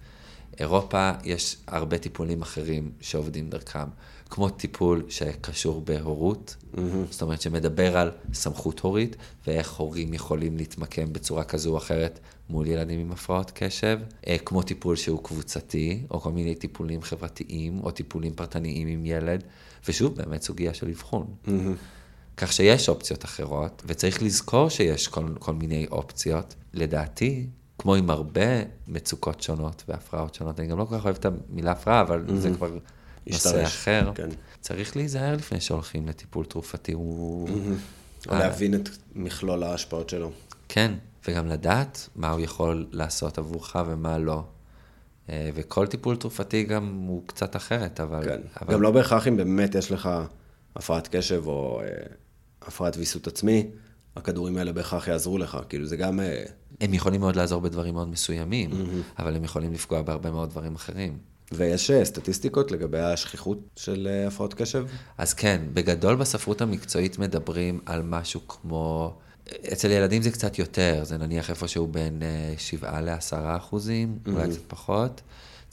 אירופה יש הרבה טיפולים אחרים שעובדים דרכם, כמו טיפול שקשור בהורות, mm-hmm. זאת אומרת שמדבר על סמכות הורית ואיך הורים יכולים להתמקם בצורה כזו או אחרת מול ילדים עם הפרעות קשב, אה, כמו טיפול שהוא קבוצתי, או כל מיני טיפולים חברתיים, או טיפולים פרטניים עם ילד, ושוב, באמת סוגיה של אבחון. Mm-hmm. כך שיש אופציות אחרות, וצריך לזכור שיש כל, כל מיני אופציות. לדעתי, כמו עם הרבה מצוקות שונות והפרעות שונות, אני גם לא כל כך אוהב את המילה הפרעה, אבל mm-hmm. זה כבר נושא אחר. כן. צריך להיזהר לפני שהולכים לטיפול תרופתי. הוא... Mm-hmm. או להבין את מכלול ההשפעות שלו. כן, וגם לדעת מה הוא יכול לעשות עבורך ומה לא. אה, וכל טיפול תרופתי גם הוא קצת אחרת, אבל... כן, אבל... גם לא בהכרח אם באמת יש לך הפרעת קשב או אה, הפרעת ויסות עצמי, הכדורים האלה בהכרח יעזרו לך, כאילו זה גם... אה, הם יכולים מאוד לעזור בדברים מאוד מסוימים, mm-hmm. אבל הם יכולים לפגוע בהרבה מאוד דברים אחרים. ויש אה, סטטיסטיקות לגבי השכיחות של הפרעות קשב? אז כן, בגדול בספרות המקצועית מדברים על משהו כמו, אצל ילדים זה קצת יותר, זה נניח איפשהו בין 7 ל-10 אחוזים, אולי קצת פחות.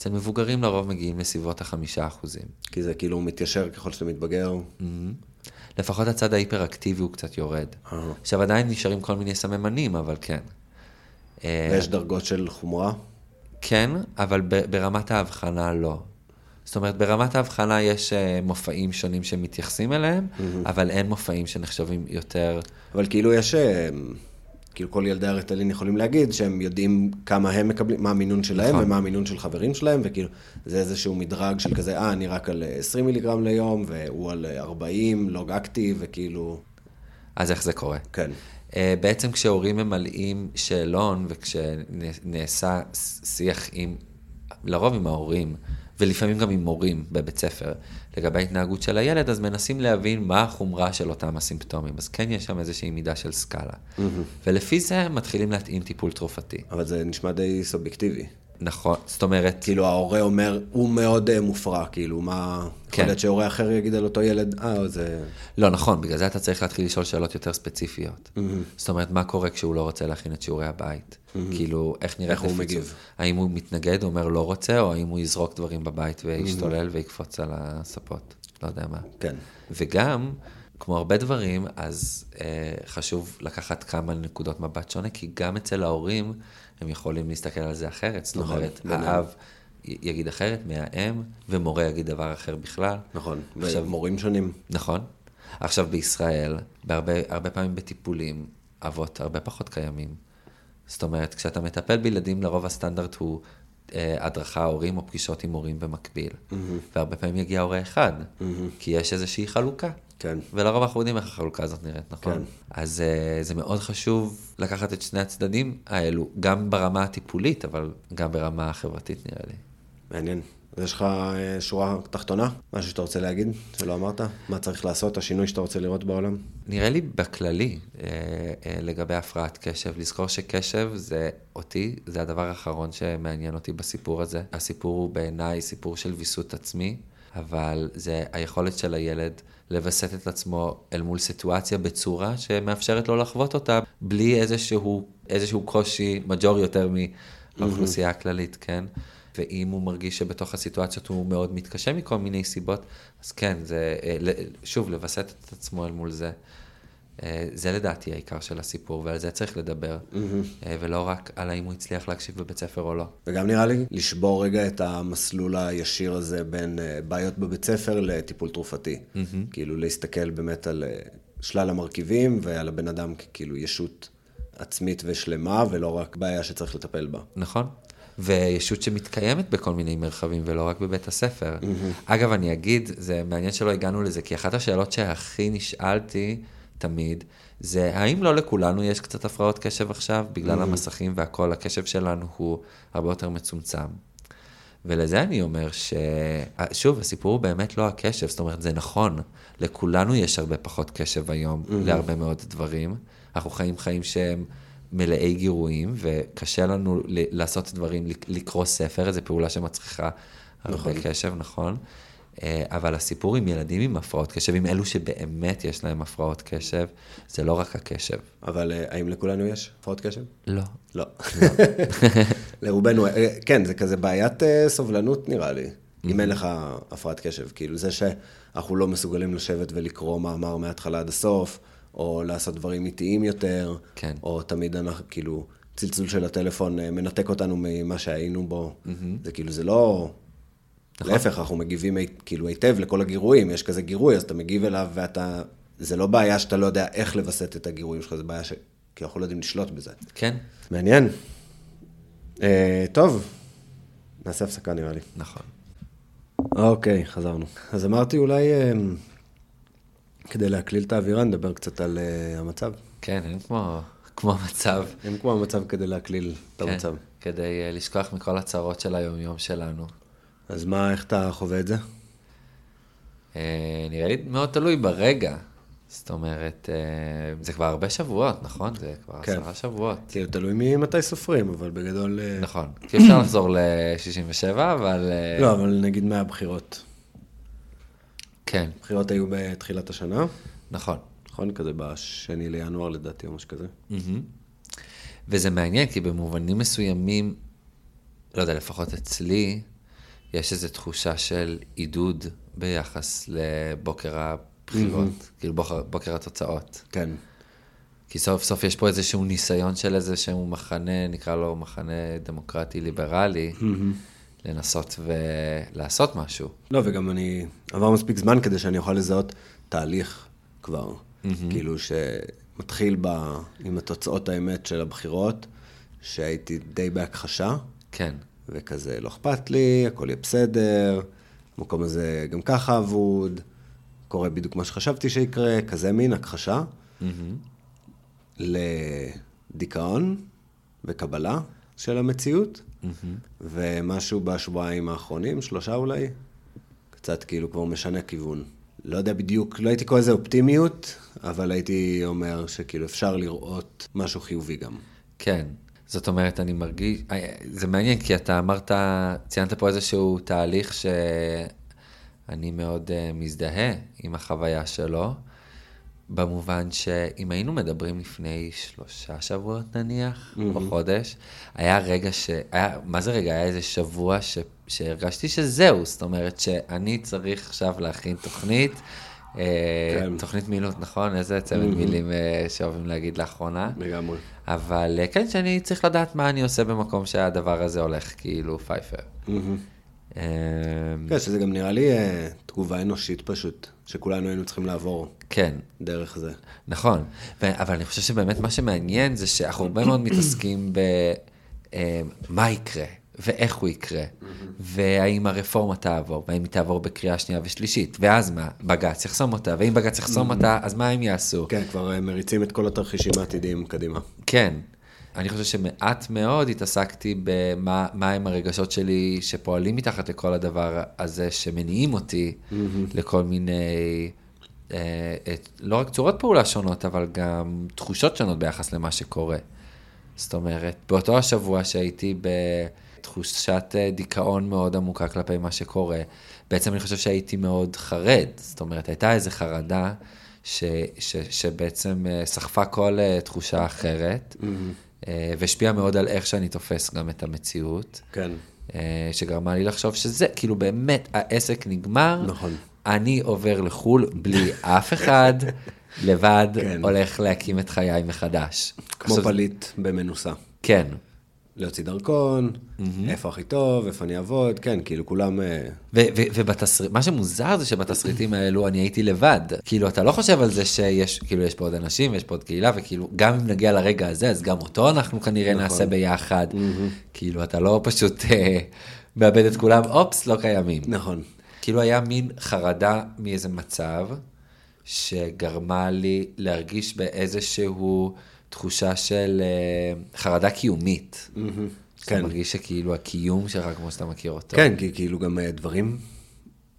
אצל מבוגרים לרוב מגיעים לסביבות החמישה אחוזים. כי זה כאילו מתיישר ככל שאתה מתבגר. לפחות הצד ההיפראקטיבי הוא קצת יורד. אה. עכשיו עדיין נשארים כל מיני סממנים, אבל כן. אה, ויש דרגות של חומרה? כן, אבל ברמת ההבחנה לא. זאת אומרת, ברמת ההבחנה יש אה, מופעים שונים שמתייחסים אליהם, אבל אין מופעים שנחשבים יותר... אבל כאילו יש, אה, כאילו כל ילדי הרטלין יכולים להגיד שהם יודעים כמה הם מקבלים, מה המינון שלהם נכון. ומה המינון של חברים שלהם, וכאילו זה איזשהו מדרג של כזה, אה, אני רק על אה, 20 מיליגרם ליום, והוא על אה, 40, לוג אקטיב, וכאילו, אז איך זה קורה? כן. אה, בעצם כשהורים ממלאים שאלון וכשנעשה שיח עם, לרוב עם ההורים, ולפעמים גם עם מורים בבית ספר, לגבי ההתנהגות של הילד, אז מנסים להבין מה החומרה של אותם הסימפטומים. אז כן יש שם איזושהי מידה של סקאלה. ולפי זה מתחילים להתאים טיפול תרופתי. אבל זה נשמע די סובייקטיבי. נכון, זאת אומרת, כאילו ההורה אומר, הוא מאוד אה, מופרע, כאילו, מה... כן. יכול להיות שהורה אחר יגיד על אותו ילד, אה, זה... לא נכון, בגלל זה אתה צריך להתחיל לשאול שאלות יותר ספציפיות. זאת אומרת, מה קורה כשהוא לא רוצה להכין את שיעורי הבית? כאילו, איך נראית איך הוא נפיצות? מגיב? האם הוא מתנגד, אומר לא רוצה, או האם הוא יזרוק דברים בבית וישתולל ויקפוץ על הספות? לא יודע מה. כן. וגם, כמו הרבה דברים, אז אה, חשוב לקחת כמה נקודות מבט שונה, כי גם אצל ההורים הם יכולים להסתכל על זה אחרת. זאת נכון, אומרת, ביניהם. האב יגיד אחרת מהאם, ומורה יגיד דבר אחר בכלל. נכון. עכשיו- ומורים שונים. נכון. עכשיו בישראל, בהרבה הרבה פעמים בטיפולים, אבות הרבה פחות קיימים. זאת אומרת, כשאתה מטפל בילדים, לרוב הסטנדרט הוא הדרכה הורים או פגישות עם הורים במקביל. והרבה פעמים יגיע הורה אחד, כי יש איזושהי חלוקה. כן. ולרוב אנחנו יודעים איך החלוקה הזאת נראית, נכון? כן. אז uh, זה מאוד חשוב לקחת את שני הצדדים האלו, גם ברמה הטיפולית, אבל גם ברמה החברתית נראה לי. מעניין. יש לך אה, שורה תחתונה? משהו שאתה רוצה להגיד, שלא אמרת? מה צריך לעשות, השינוי שאתה רוצה לראות בעולם? נראה לי בכללי, אה, אה, לגבי הפרעת קשב, לזכור שקשב זה אותי, זה הדבר האחרון שמעניין אותי בסיפור הזה. הסיפור הוא בעיניי סיפור של ויסות עצמי, אבל זה היכולת של הילד לווסת את עצמו אל מול סיטואציה בצורה שמאפשרת לו לחוות אותה בלי איזשהו, איזשהו קושי מג'ור יותר מהאוכלוסייה הכללית, כן? ואם הוא מרגיש שבתוך הסיטואציות הוא מאוד מתקשה מכל מיני סיבות, אז כן, זה, אה, שוב, לווסת את עצמו אל מול זה. אה, זה לדעתי העיקר של הסיפור, ועל זה צריך לדבר, אה, ולא רק על האם הוא הצליח להקשיב בבית ספר או לא. וגם נראה לי לשבור רגע את המסלול הישיר הזה בין בעיות בבית ספר לטיפול תרופתי. כאילו להסתכל באמת על שלל המרכיבים ועל הבן אדם ככאילו ישות עצמית ושלמה, ולא רק בעיה שצריך לטפל בה. נכון? וישות שמתקיימת בכל מיני מרחבים ולא רק בבית הספר. אגב, אני אגיד, זה מעניין שלא הגענו לזה, כי אחת השאלות שהכי נשאלתי תמיד, זה האם לא לכולנו יש קצת הפרעות קשב עכשיו, בגלל המסכים והכל, הקשב שלנו הוא הרבה יותר מצומצם. ולזה אני אומר ש... שוב, הסיפור הוא באמת לא הקשב, זאת אומרת, זה נכון, לכולנו יש הרבה פחות קשב היום להרבה מאוד דברים. אנחנו חיים חיים שהם מלאי גירויים, וקשה לנו לעשות דברים, לק- לקרוא ספר, זו פעולה שמצריכה הרבה קשב, נכון? אה, אבל הסיפור עם ילדים עם הפרעות קשב, עם אלו שבאמת יש להם הפרעות קשב, זה לא רק הקשב. אבל אה, האם לכולנו יש הפרעות קשב? לא. לא. לרובנו, אה, כן, זה כזה בעיית סובלנות נראה לי, אם אין לך הפרעת קשב. כאילו זה שאנחנו לא מסוגלים לשבת ולקרוא מאמר מההתחלה עד הסוף, או לעשות דברים איטיים יותר, כן. או תמיד אנחנו, כאילו, צלצול של הטלפון אה, מנתק אותנו ממה שהיינו בו. זה כאילו, זה לא... להפך, אנחנו מגיבים כאילו היטב לכל הגירויים, יש כזה גירוי, אז אתה מגיב אליו ואתה... זה לא בעיה שאתה לא יודע איך לווסת את הגירויים שלך, זה בעיה ש... כי אנחנו לא יודעים לשלוט בזה. כן? מעניין. אה, טוב, נעשה הפסקה נראה לי. נכון. אוקיי, חזרנו. אז אמרתי אולי, אה, כדי להקליל את האווירה, נדבר קצת על אה, המצב. כן, אין כמו, כמו מצב. אין כמו המצב כדי להקליל את כן, המצב. כדי אה, לשכוח מכל הצרות של היומיום שלנו. אז מה, איך אתה חווה את זה? אה, נראה לי מאוד תלוי ברגע. זאת אומרת, אה, זה כבר הרבה שבועות, נכון? זה כבר כן. עשרה שבועות. כאילו, תלוי ממתי סופרים, אבל בגדול... אה, נכון. כי אפשר לחזור ל-67, אבל... אה, לא, אבל נגיד מהבחירות. כן, הבחירות היו בתחילת השנה, נכון. נכון? כזה בשני לינואר לדעתי, או משהו כזה. מהמם. וזה מעניין, כי במובנים מסוימים, לא יודע, לפחות אצלי, יש איזו תחושה של עידוד ביחס לבוקר הבחירות, כאילו בוקר, בוקר התוצאות. כן. כי סוף סוף יש פה איזשהו ניסיון של איזשהו מחנה, נקרא לו מחנה דמוקרטי-ליברלי, לנסות ולעשות משהו. לא, וגם אני... עבר מספיק זמן כדי שאני אוכל לזהות תהליך כבר. כאילו שמתחיל ב... עם התוצאות האמת של הבחירות, שהייתי די בהכחשה, כן, וכזה לא אכפת לי, הכל יהיה בסדר, המקום הזה גם ככה אבוד, קורה בדיוק מה שחשבתי שיקרה, כזה מין הכחשה. לדיכאון וקבלה של המציאות, ומשהו בשבועיים האחרונים, שלושה אולי, קצת כאילו כבר משנה כיוון. לא יודע בדיוק, לא הייתי קורא לזה אופטימיות, אבל הייתי אומר שכאילו אפשר לראות משהו חיובי גם. כן. זאת אומרת, אני מרגיש, אה, זה מעניין, כי אתה אמרת, ציינת פה איזשהו תהליך שאני מאוד uh, מזדהה עם החוויה שלו, במובן שאם היינו מדברים לפני שלושה שבועות נניח, mm-hmm. או חודש, היה רגע ש... היה, מה זה רגע? היה איזה שבוע ש... שהרגשתי שזהו, זאת אומרת שאני צריך עכשיו להכין תוכנית. כן. כן. תוכנית מילות, נכון? איזה צמד mm-hmm. מילים אה, שאוהבים להגיד לאחרונה. לגמרי. אבל אה, כן, שאני צריך לדעת מה אני עושה במקום שהדבר הזה הולך, כאילו פייפר. אה, כן, שזה גם נראה לי אה, תגובה אנושית פשוט, שכולנו היינו צריכים לעבור כן, דרך זה. נכון. אבל אני חושב שבאמת מה שמעניין זה שאנחנו הרבה מאוד מתעסקים במה יקרה, ואיך הוא יקרה, והאם הרפורמה תעבור, והאם היא תעבור בקריאה שנייה ושלישית, ואז מה, בג"ץ יחסום אותה, ואם בג"ץ יחסום אותה, אז מה הם יעשו? כן, כבר אה, מריצים את כל התרחישים העתידיים קדימה. כן. אני חושב שמעט מאוד התעסקתי במה מה הם הרגשות שלי שפועלים מתחת לכל הדבר הזה, שמניעים אותי לכל מיני, אה, את, לא רק צורות פעולה שונות, אבל גם תחושות שונות ביחס למה שקורה. זאת אומרת, באותו השבוע שהייתי בתחושת אה, דיכאון מאוד עמוקה כלפי מה שקורה, בעצם אני חושב שהייתי מאוד חרד. זאת אומרת, הייתה איזו חרדה ש, ש, שבעצם אה, סחפה כל אה, תחושה אחרת, אה, והשפיעה מאוד על איך שאני תופס גם את המציאות. כן. אה, שגרמה לי לחשוב שזה, כאילו באמת, העסק נגמר, נכון. אני עובר לחו"ל בלי אף אחד, לבד, כן. הולך להקים את חיי מחדש. כמו עכשיו, פליט במנוסה. כן, להוציא דרכון, איפה הכי טוב, איפה אני אעבוד, כן, כאילו כולם... אה, ובתסריט, מה שמוזר זה שבתסריטים האלו אני הייתי לבד. כאילו, אתה לא חושב על זה שיש, כאילו, יש פה עוד אנשים, יש פה עוד קהילה, וכאילו, גם אם נגיע לרגע הזה, אז גם אותו אנחנו כנראה נכון. נעשה ביחד. כאילו, אתה לא פשוט אה, מאבד את כולם, אופס, לא קיימים. נכון. כאילו היה מין חרדה מאיזה מצב שגרמה לי להרגיש באיזשהו תחושה של אה, חרדה קיומית. כן. אתה. מרגיש שכאילו הקיום שלך, כמו שאתה מכיר אותו. כן, כי כאילו גם אה, דברים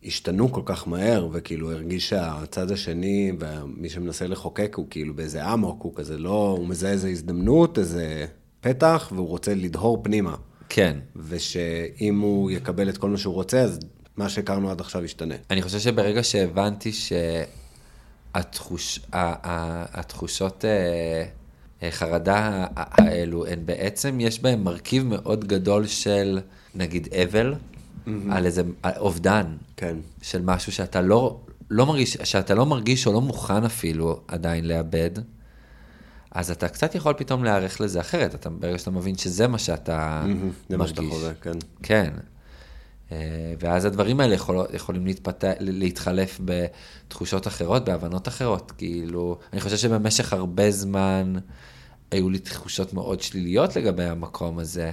השתנו כל כך מהר, וכאילו הרגיש שהצד השני, ומי שמנסה לחוקק הוא כאילו באיזה אמוק, הוא כזה לא, הוא מזהה איזה הזדמנות, איזה פתח, והוא רוצה לדהור פנימה. כן. ושאם הוא יקבל את כל מה שהוא רוצה, אז מה שהכרנו עד עכשיו ישתנה. אני חושב שברגע שהבנתי שהתחוש, התחושות אה, חרדה ה- האלו, הן בעצם, יש בהן מרכיב מאוד גדול של, נגיד, אבל, על איזה על אובדן. כן. של משהו שאתה לא, לא מרגיש, שאתה לא מרגיש או לא מוכן אפילו עדיין לאבד, אז אתה קצת יכול פתאום להיערך לזה אחרת, אתה, ברגע שאתה מבין שזה מה שאתה זה מה שאתה. חווה, כן. כן. אה, ואז הדברים האלה יכול, יכולים להתפתח, להתחלף בתחושות אחרות, בהבנות אחרות. כאילו, אני חושב שבמשך הרבה זמן היו לי תחושות מאוד שליליות לגבי המקום הזה,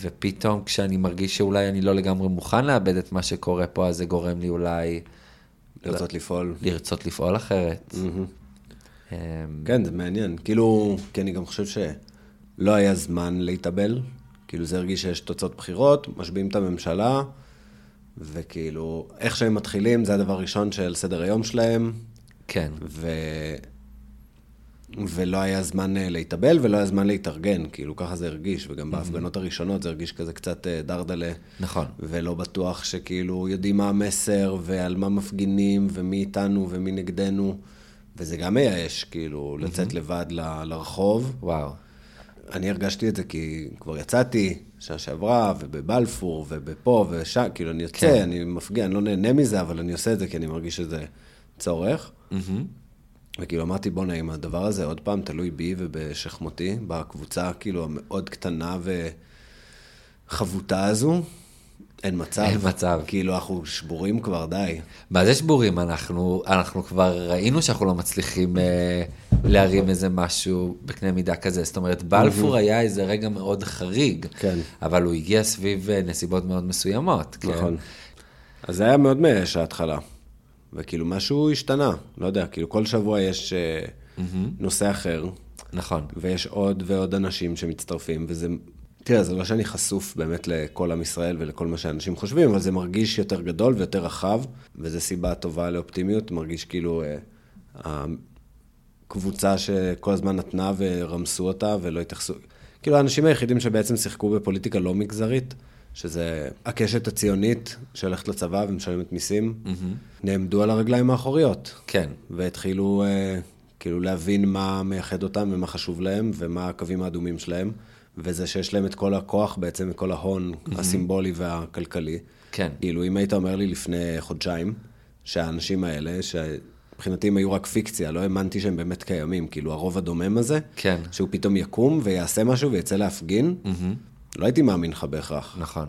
ופתאום כשאני מרגיש שאולי אני לא לגמרי מוכן לאבד את מה שקורה פה, אז זה גורם לי אולי לרצות לפעול. לרצות לפעול אחרת. אמ, כן, זה מעניין. כאילו, כי אני גם חושב שלא היה זמן להתאבל. כאילו, זה הרגיש שיש תוצאות בחירות, משביעים את הממשלה, וכאילו, איך שהם מתחילים, זה הדבר הראשון שעל סדר היום שלהם. כן. ו... ולא היה זמן אה, להתאבל ולא היה זמן להתארגן, כאילו ככה זה הרגיש, וגם בהפגנות הראשונות זה הרגיש כזה קצת אה, דרדלה. נכון. ולא בטוח שכאילו יודעים מה המסר ועל מה מפגינים ומי איתנו ומי נגדנו, וזה גם מייאש, כאילו, לצאת לבד ל- לרחוב. וואו. אני הרגשתי את זה כי כבר יצאתי שנה שעברה, ובבלפור, ובפה ושם, כאילו אני יוצא, כן. אני מפגין, אני לא נהנה מזה, אבל אני עושה את זה כי אני מרגיש שזה צורך. וכאילו אמרתי, בוא'נה, אם הדבר הזה עוד פעם תלוי בי ובשכמותי, בקבוצה כאילו המאוד קטנה וחבוטה הזו, אין מצב. אין מצב. כאילו, אנחנו שבורים כבר, די. מה זה שבורים? אנחנו, אנחנו כבר ראינו שאנחנו לא מצליחים אה, להרים איזה משהו בקנה מידה כזה. זאת אומרת, בלפור היה איזה רגע מאוד חריג, כן. אבל הוא הגיע סביב אה, נסיבות מאוד מסוימות. כן? נכון. אז זה היה מאוד מייאש ההתחלה. וכאילו, משהו השתנה, לא יודע, כאילו כל שבוע יש אה, נושא אחר, נכון. ויש עוד ועוד אנשים שמצטרפים, וזה... תראה, זה לא שאני חשוף באמת לכל עם ישראל ולכל מה שאנשים חושבים, אבל זה מרגיש יותר גדול ויותר רחב, וזו סיבה טובה לאופטימיות, מרגיש כאילו אה, הקבוצה שכל הזמן נתנה ורמסו אותה ולא התייחסו... כאילו, האנשים היחידים שבעצם שיחקו בפוליטיקה לא מגזרית, שזה הקשת הציונית שהולכת לצבא ומשלמת מיסים, נעמדו על הרגליים האחוריות. כן. והתחילו אה, כאילו להבין מה מייחד אותם ומה חשוב להם ומה הקווים האדומים שלהם, וזה שיש להם את כל הכוח בעצם, וכל ההון הסימבולי והכלכלי. כן. כאילו, אם היית אומר לי לפני חודשיים, שהאנשים האלה, שמבחינתי הם היו רק פיקציה, לא האמנתי שהם באמת קיימים, כאילו הרוב הדומם הזה, כן. שהוא פתאום יקום ויעשה משהו ויצא להפגין, לא הייתי מאמין לך בהכרח. נכון.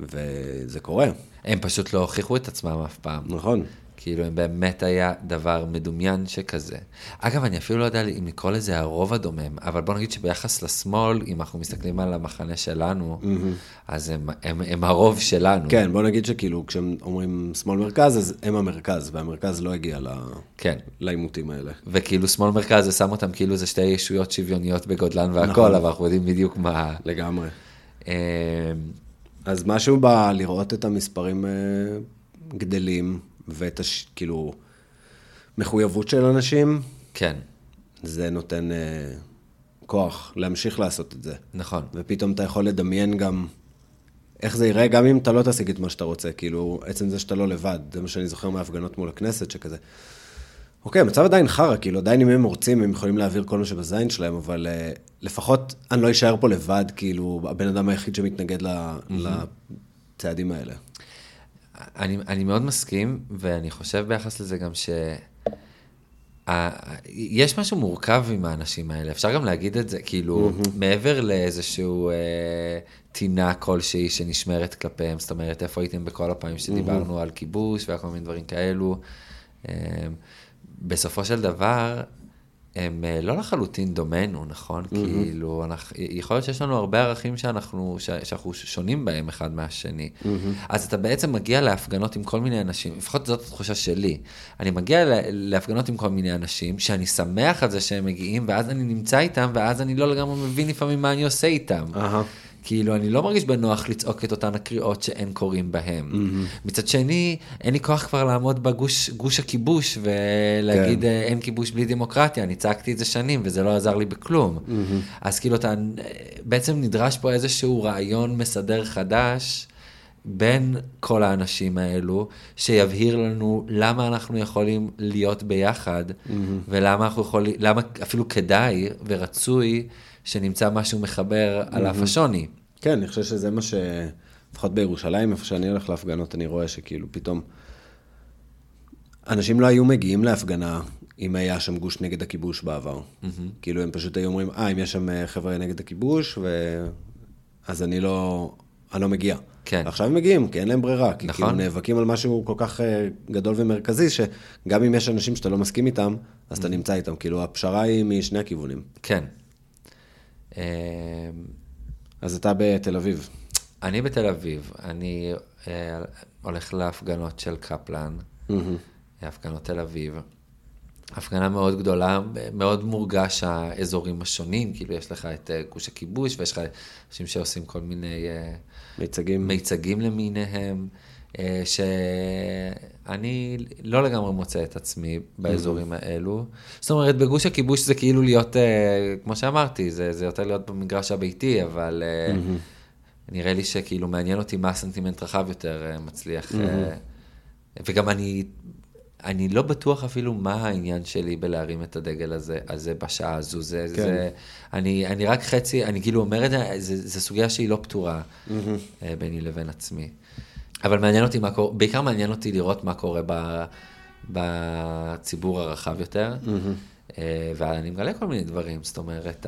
וזה קורה, הם פשוט לא הוכיחו את עצמם אף פעם. נכון. כאילו, הם באמת היה דבר מדומיין שכזה. אגב, אני אפילו לא יודע אם לקרוא לזה הרוב הדומם, אבל בוא נגיד שביחס לשמאל, אם אנחנו מסתכלים על המחנה שלנו, אז הם, הם, הם הרוב שלנו. כן, בוא נגיד שכאילו, כשהם אומרים שמאל מרכז, אז הם המרכז, והמרכז לא הגיע ל... כן. לעימותים האלה. וכאילו שמאל מרכז, זה שם אותם כאילו זה שתי ישויות שוויוניות בגודלן והכל, נכון. אבל אנחנו יודעים בדיוק מה... לגמרי. אה, אז משהו בא לראות את המספרים אה, גדלים, ואת הש... כאילו, מחויבות של אנשים, כן, זה נותן אה, כוח להמשיך לעשות את זה. נכון. ופתאום אתה יכול לדמיין גם איך זה ייראה, גם אם אתה לא תשיג את מה שאתה רוצה, כאילו, עצם זה שאתה לא לבד, זה מה שאני זוכר מההפגנות מול הכנסת, שכזה, אוקיי, המצב עדיין חרא, כאילו, עדיין אם הם רוצים, הם יכולים להעביר כל מה שבזין שלהם, אבל uh, לפחות אני לא אשאר פה לבד, כאילו, הבן אדם היחיד שמתנגד ל- לצעדים האלה. אני, אני מאוד מסכים, ואני חושב ביחס לזה גם ש... יש משהו מורכב עם האנשים האלה, אפשר גם להגיד את זה, כאילו, מעבר לאיזשהו אה, טינה כלשהי שנשמרת כלפיהם, זאת אומרת, איפה הייתם בכל הפעמים שדיברנו על כיבוש וכל מיני דברים כאלו, אה, בסופו של דבר, הם אה, לא לחלוטין דומנו, נכון? Mm-hmm. כאילו, אנחנו, יכול להיות שיש לנו הרבה ערכים שאנחנו, שאנחנו שונים בהם אחד מהשני. Mm-hmm. אז אתה בעצם מגיע להפגנות עם כל מיני אנשים, לפחות זאת התחושה שלי. אני מגיע לה- להפגנות עם כל מיני אנשים, שאני שמח על זה שהם מגיעים, ואז אני נמצא איתם, ואז אני לא לגמרי מבין לפעמים מה אני עושה איתם. אהה. כאילו, אני לא מרגיש בנוח לצעוק את אותן הקריאות שאין קוראים בהם. Mm-hmm. מצד שני, אין לי כוח כבר לעמוד בגוש גוש הכיבוש ולהגיד כן. אה, אין כיבוש בלי דמוקרטיה, אני צעקתי את זה שנים וזה לא עזר לי בכלום. Mm-hmm. אז כאילו, אתה בעצם נדרש פה איזשהו רעיון מסדר חדש. בין כל האנשים האלו, שיבהיר לנו למה אנחנו יכולים להיות ביחד, mm-hmm. ולמה אנחנו יכולים, למה אפילו כדאי ורצוי שנמצא משהו מחבר mm-hmm. על אף השוני. כן, אני חושב שזה מה ש... לפחות בירושלים, איפה שאני הולך להפגנות, אני רואה שכאילו פתאום... אנשים לא היו מגיעים להפגנה אם היה שם גוש נגד הכיבוש בעבר. Mm-hmm. כאילו, הם פשוט היו אומרים, אה, אם יש שם אה, חבר'ה נגד הכיבוש, ו... אז אני לא, אני לא מגיע. כן. עכשיו הם מגיעים, כי אין להם ברירה. כי נכון. כאילו נאבקים על משהו כל כך אה, גדול ומרכזי, שגם אם יש אנשים שאתה לא מסכים איתם, אז אתה נמצא איתם. כאילו, הפשרה היא משני הכיוונים. כן. אמ, אז אתה בתל אביב. אני בתל אביב, אני אה, הולך להפגנות של קפלן, הפגנות תל אביב. הפגנה מאוד גדולה, מאוד מורגש האזורים השונים, כאילו יש לך את אה, גוש הכיבוש ויש לך אנשים שעושים כל מיני אה, מיצגים. מיצגים למיניהם, אה, אני לא לגמרי מוצא את עצמי באזורים האלו. זאת אומרת, בגוש הכיבוש זה כאילו להיות, אה, כמו שאמרתי, זה, זה יותר להיות במגרש הביתי, אבל אה, נראה לי שכאילו מעניין אותי מה הסנטימנט רחב יותר אה, מצליח. וגם אני, אני לא בטוח אפילו מה העניין שלי בלהרים את הדגל הזה, הזה בשעה הזו. זה, כן. זה, אני, אני רק חצי, אני כאילו אומר את זה, זה סוגיה שהיא לא פתורה ביני לבין עצמי. אבל מעניין אותי מה קורה, בעיקר מעניין אותי לראות מה קורה ב, בציבור הרחב יותר. אה, ואני מגלה כל מיני דברים, זאת אומרת,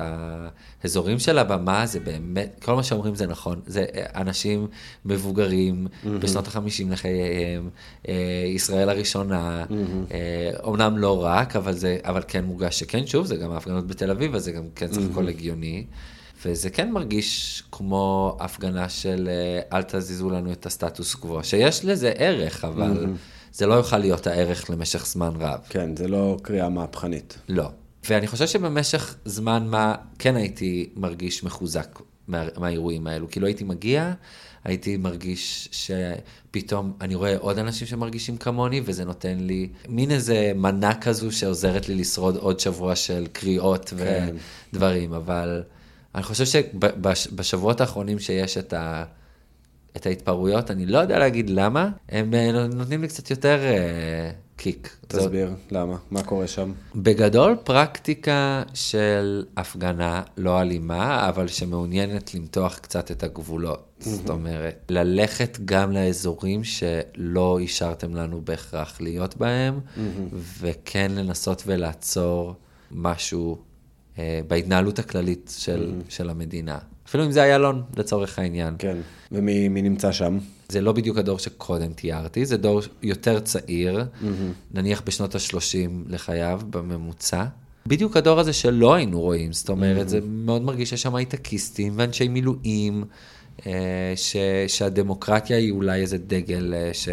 האזורים של הבמה זה באמת, כל מה שאומרים זה נכון, זה אה, אנשים מבוגרים בשנות החמישים לחייהם, אה, ישראל הראשונה, אה, אומנם לא רק, אבל, זה, אבל כן מורגש שכן, שוב, זה גם ההפגנות בתל אביב, אז זה גם כן סך הכל הגיוני. וזה כן מרגיש כמו הפגנה של אה, אל תזיזו לנו את הסטטוס קוו, שיש לזה ערך, אבל זה לא יוכל להיות הערך למשך זמן רב. כן, זה לא קריאה מהפכנית. לא. ואני חושב שבמשך זמן מה כן הייתי מרגיש מחוזק מה, מהאירועים האלו. כאילו הייתי מגיע, הייתי מרגיש שפתאום אני רואה עוד אנשים שמרגישים כמוני, וזה נותן לי מין איזה מנה כזו שעוזרת לי לשרוד עוד שבוע של קריאות כן. ודברים, אבל אני חושב שבשבועות האחרונים שיש את ה... את ההתפרעויות, אני לא יודע להגיד למה, הם אה, נותנים לי קצת יותר אה, קיק. זה- תסביר, למה? מה קורה שם? בגדול, פרקטיקה של הפגנה לא אלימה, אבל שמעוניינת למתוח קצת את הגבולות. זאת אומרת, ללכת גם לאזורים שלא אישרתם לנו בהכרח להיות בהם, וכן לנסות ולעצור משהו בהתנהלות הכללית של, של המדינה. אפילו אם זה איילון, לצורך העניין. כן. ומי מי נמצא שם? זה לא בדיוק הדור שקודם תיארתי, זה דור יותר צעיר, נניח בשנות ה-30 לחייו, בממוצע. בדיוק הדור הזה שלא היינו רואים, זאת אומרת, זה מאוד מרגיש שיש שם הייטקיסטים ואנשי מילואים, אה, ש, שהדמוקרטיה היא אולי איזה דגל, אה, ש,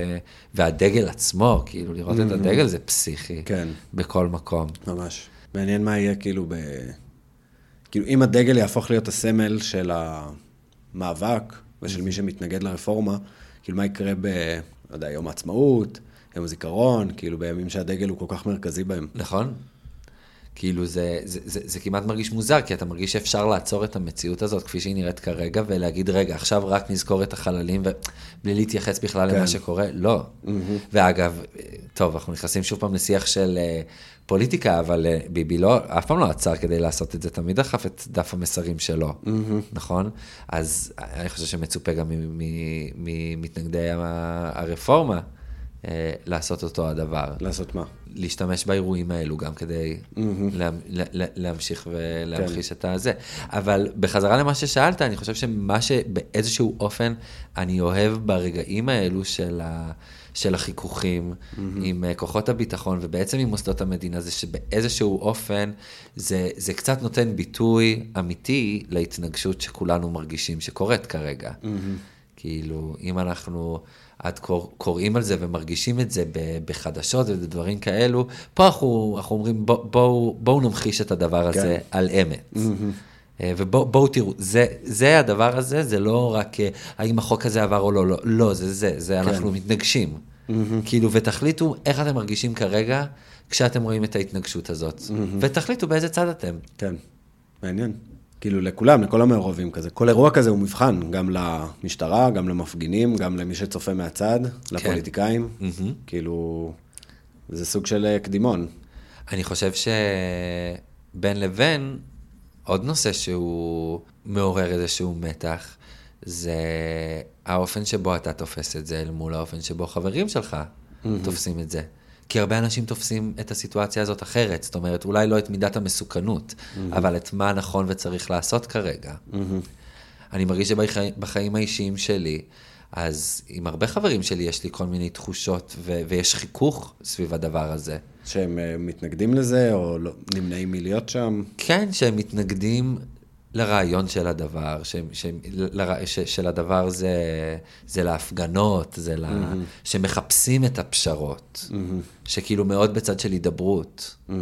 והדגל עצמו, כאילו, לראות את הדגל זה פסיכי, כן. בכל מקום. ממש. מעניין מה יהיה כאילו ב... כאילו, אם הדגל יהפוך להיות הסמל של המאבק ושל מי שמתנגד לרפורמה, כאילו, מה יקרה ב... לא יודע, יום העצמאות, יום הזיכרון, כאילו, בימים שהדגל הוא כל כך מרכזי בהם. נכון? כאילו זה, זה, זה, זה כמעט מרגיש מוזר, כי אתה מרגיש שאפשר לעצור את המציאות הזאת כפי שהיא נראית כרגע, ולהגיד, רגע, עכשיו רק נזכור את החללים, ובלי להתייחס בכלל כן. למה שקורה, לא. ואגב, טוב, אנחנו נכנסים שוב פעם לשיח של אה, פוליטיקה, אבל אה, ביבי לא, אף פעם לא עצר כדי לעשות את זה, תמיד דחף את דף המסרים שלו, נכון? אז אני חושב שמצופה גם ממתנגדי הרפורמה. אה, לעשות אותו הדבר. לעשות מה? להשתמש באירועים האלו גם כדי לה, לה, לה, להמשיך ולהמחיש כן. את הזה. אבל בחזרה למה ששאלת, אני חושב שמה שבאיזשהו אופן אני אוהב ברגעים האלו של, ה, של החיכוכים עם אה, כוחות הביטחון ובעצם עם מוסדות המדינה, זה שבאיזשהו אופן זה, זה קצת נותן ביטוי אמיתי להתנגשות שכולנו מרגישים שקורית כרגע. כאילו, אם אנחנו עד קור, קוראים על זה ומרגישים את זה בחדשות ובדברים כאלו, פה אנחנו, אנחנו אומרים, בוא, בואו, בואו נמחיש את הדבר הזה כן. על אמת. אה, ובואו בוא, תראו, זה, זה הדבר הזה, זה לא רק אה, האם החוק הזה עבר או לא, לא, לא, זה זה, זה אנחנו מתנגשים. כאילו, ותחליטו איך אתם מרגישים כרגע כשאתם רואים את ההתנגשות הזאת, ותחליטו באיזה צד אתם. כן, מעניין. כאילו לכולם, לכל המעורבים כזה. כל אירוע כזה הוא מבחן, גם למשטרה, גם למפגינים, גם למי שצופה מהצד, כן. לפוליטיקאים. כאילו, זה סוג של אה, קדימון. אני חושב שבין לבין, עוד נושא שהוא מעורר איזשהו מתח, זה האופן שבו אתה תופס את זה אל מול האופן שבו חברים שלך תופסים את זה. כי הרבה אנשים תופסים את הסיטואציה הזאת אחרת, זאת אומרת, אולי לא את מידת המסוכנות, אבל את מה נכון וצריך לעשות כרגע. אני מרגיש שבחיים האישיים שלי, אז עם הרבה חברים שלי יש לי כל מיני תחושות, ו- ויש חיכוך סביב הדבר הזה. שהם אה, מתנגדים לזה, או לא, נמנעים מלהיות שם. כן, שהם מתנגדים לרעיון של הדבר, ש, ש, לר, ש, של הדבר זה, זה להפגנות, זה ל... שמחפשים את הפשרות, שכאילו מאוד בצד של הידברות. אה,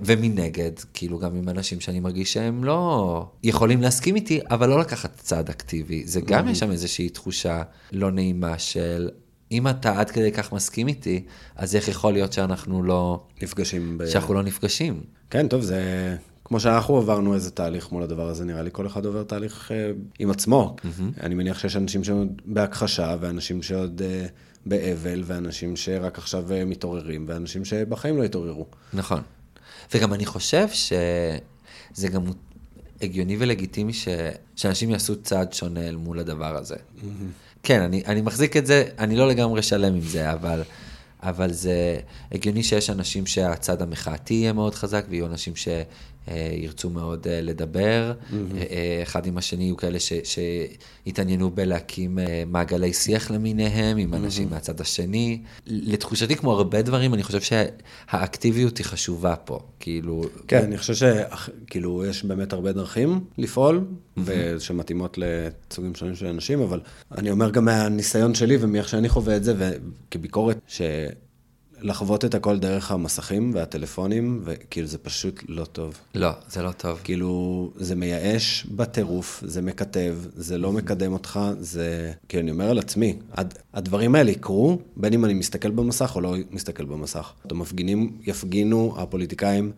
ומנגד, כאילו גם עם אנשים שאני מרגיש שהם לא יכולים להסכים איתי, אבל לא לקחת צעד אקטיבי. זה גם יש שם איזושהי תחושה לא נעימה של אם אתה עד כדי כך מסכים איתי, אז איך יכול להיות שאנחנו לא, נפגשים ב... שאנחנו לא נפגשים? כן, טוב, זה... כמו שאנחנו עברנו איזה תהליך מול הדבר הזה, נראה לי כל אחד עובר תהליך אה, עם עצמו. Mm-hmm. אני מניח שיש אנשים שעוד בהכחשה, ואנשים שעוד אה, באבל, ואנשים שרק עכשיו אה, מתעוררים, ואנשים שבחיים לא התעוררו. נכון. וגם אני חושב שזה גם הגיוני ולגיטימי ש... שאנשים יעשו צעד שונה אל מול הדבר הזה. Mm-hmm. כן, אני, אני מחזיק את זה, אני לא לגמרי שלם עם זה, אבל, אבל זה הגיוני שיש אנשים שהצד המחאתי יהיה מאוד חזק, ויהיו אנשים ש... אה, ירצו מאוד אה, לדבר, mm-hmm. אחד עם השני יהיו כאלה ש, שיתעניינו בלהקים מעגלי שיח למיניהם עם אנשים mm-hmm. מהצד השני. לתחושתי, כמו הרבה דברים, אני חושב שהאקטיביות היא חשובה פה, כאילו... כן, אני חושב שכאילו יש באמת הרבה דרכים לפעול, mm-hmm. ושמתאימות לסוגים שונים של אנשים, אבל אני אומר גם מהניסיון שלי ומאיך שאני חווה את זה, וכביקורת, ש... לחוות את הכל דרך המסכים והטלפונים, וכאילו זה פשוט לא טוב. לא, זה לא טוב. כאילו, זה מייאש בטירוף, זה מקטב, זה לא מקדם אותך, זה... כאילו, אני אומר על עצמי, הד... הדברים האלה יקרו, בין אם אני מסתכל במסך או לא מסתכל במסך. המפגינים יפגינו, הפוליטיקאים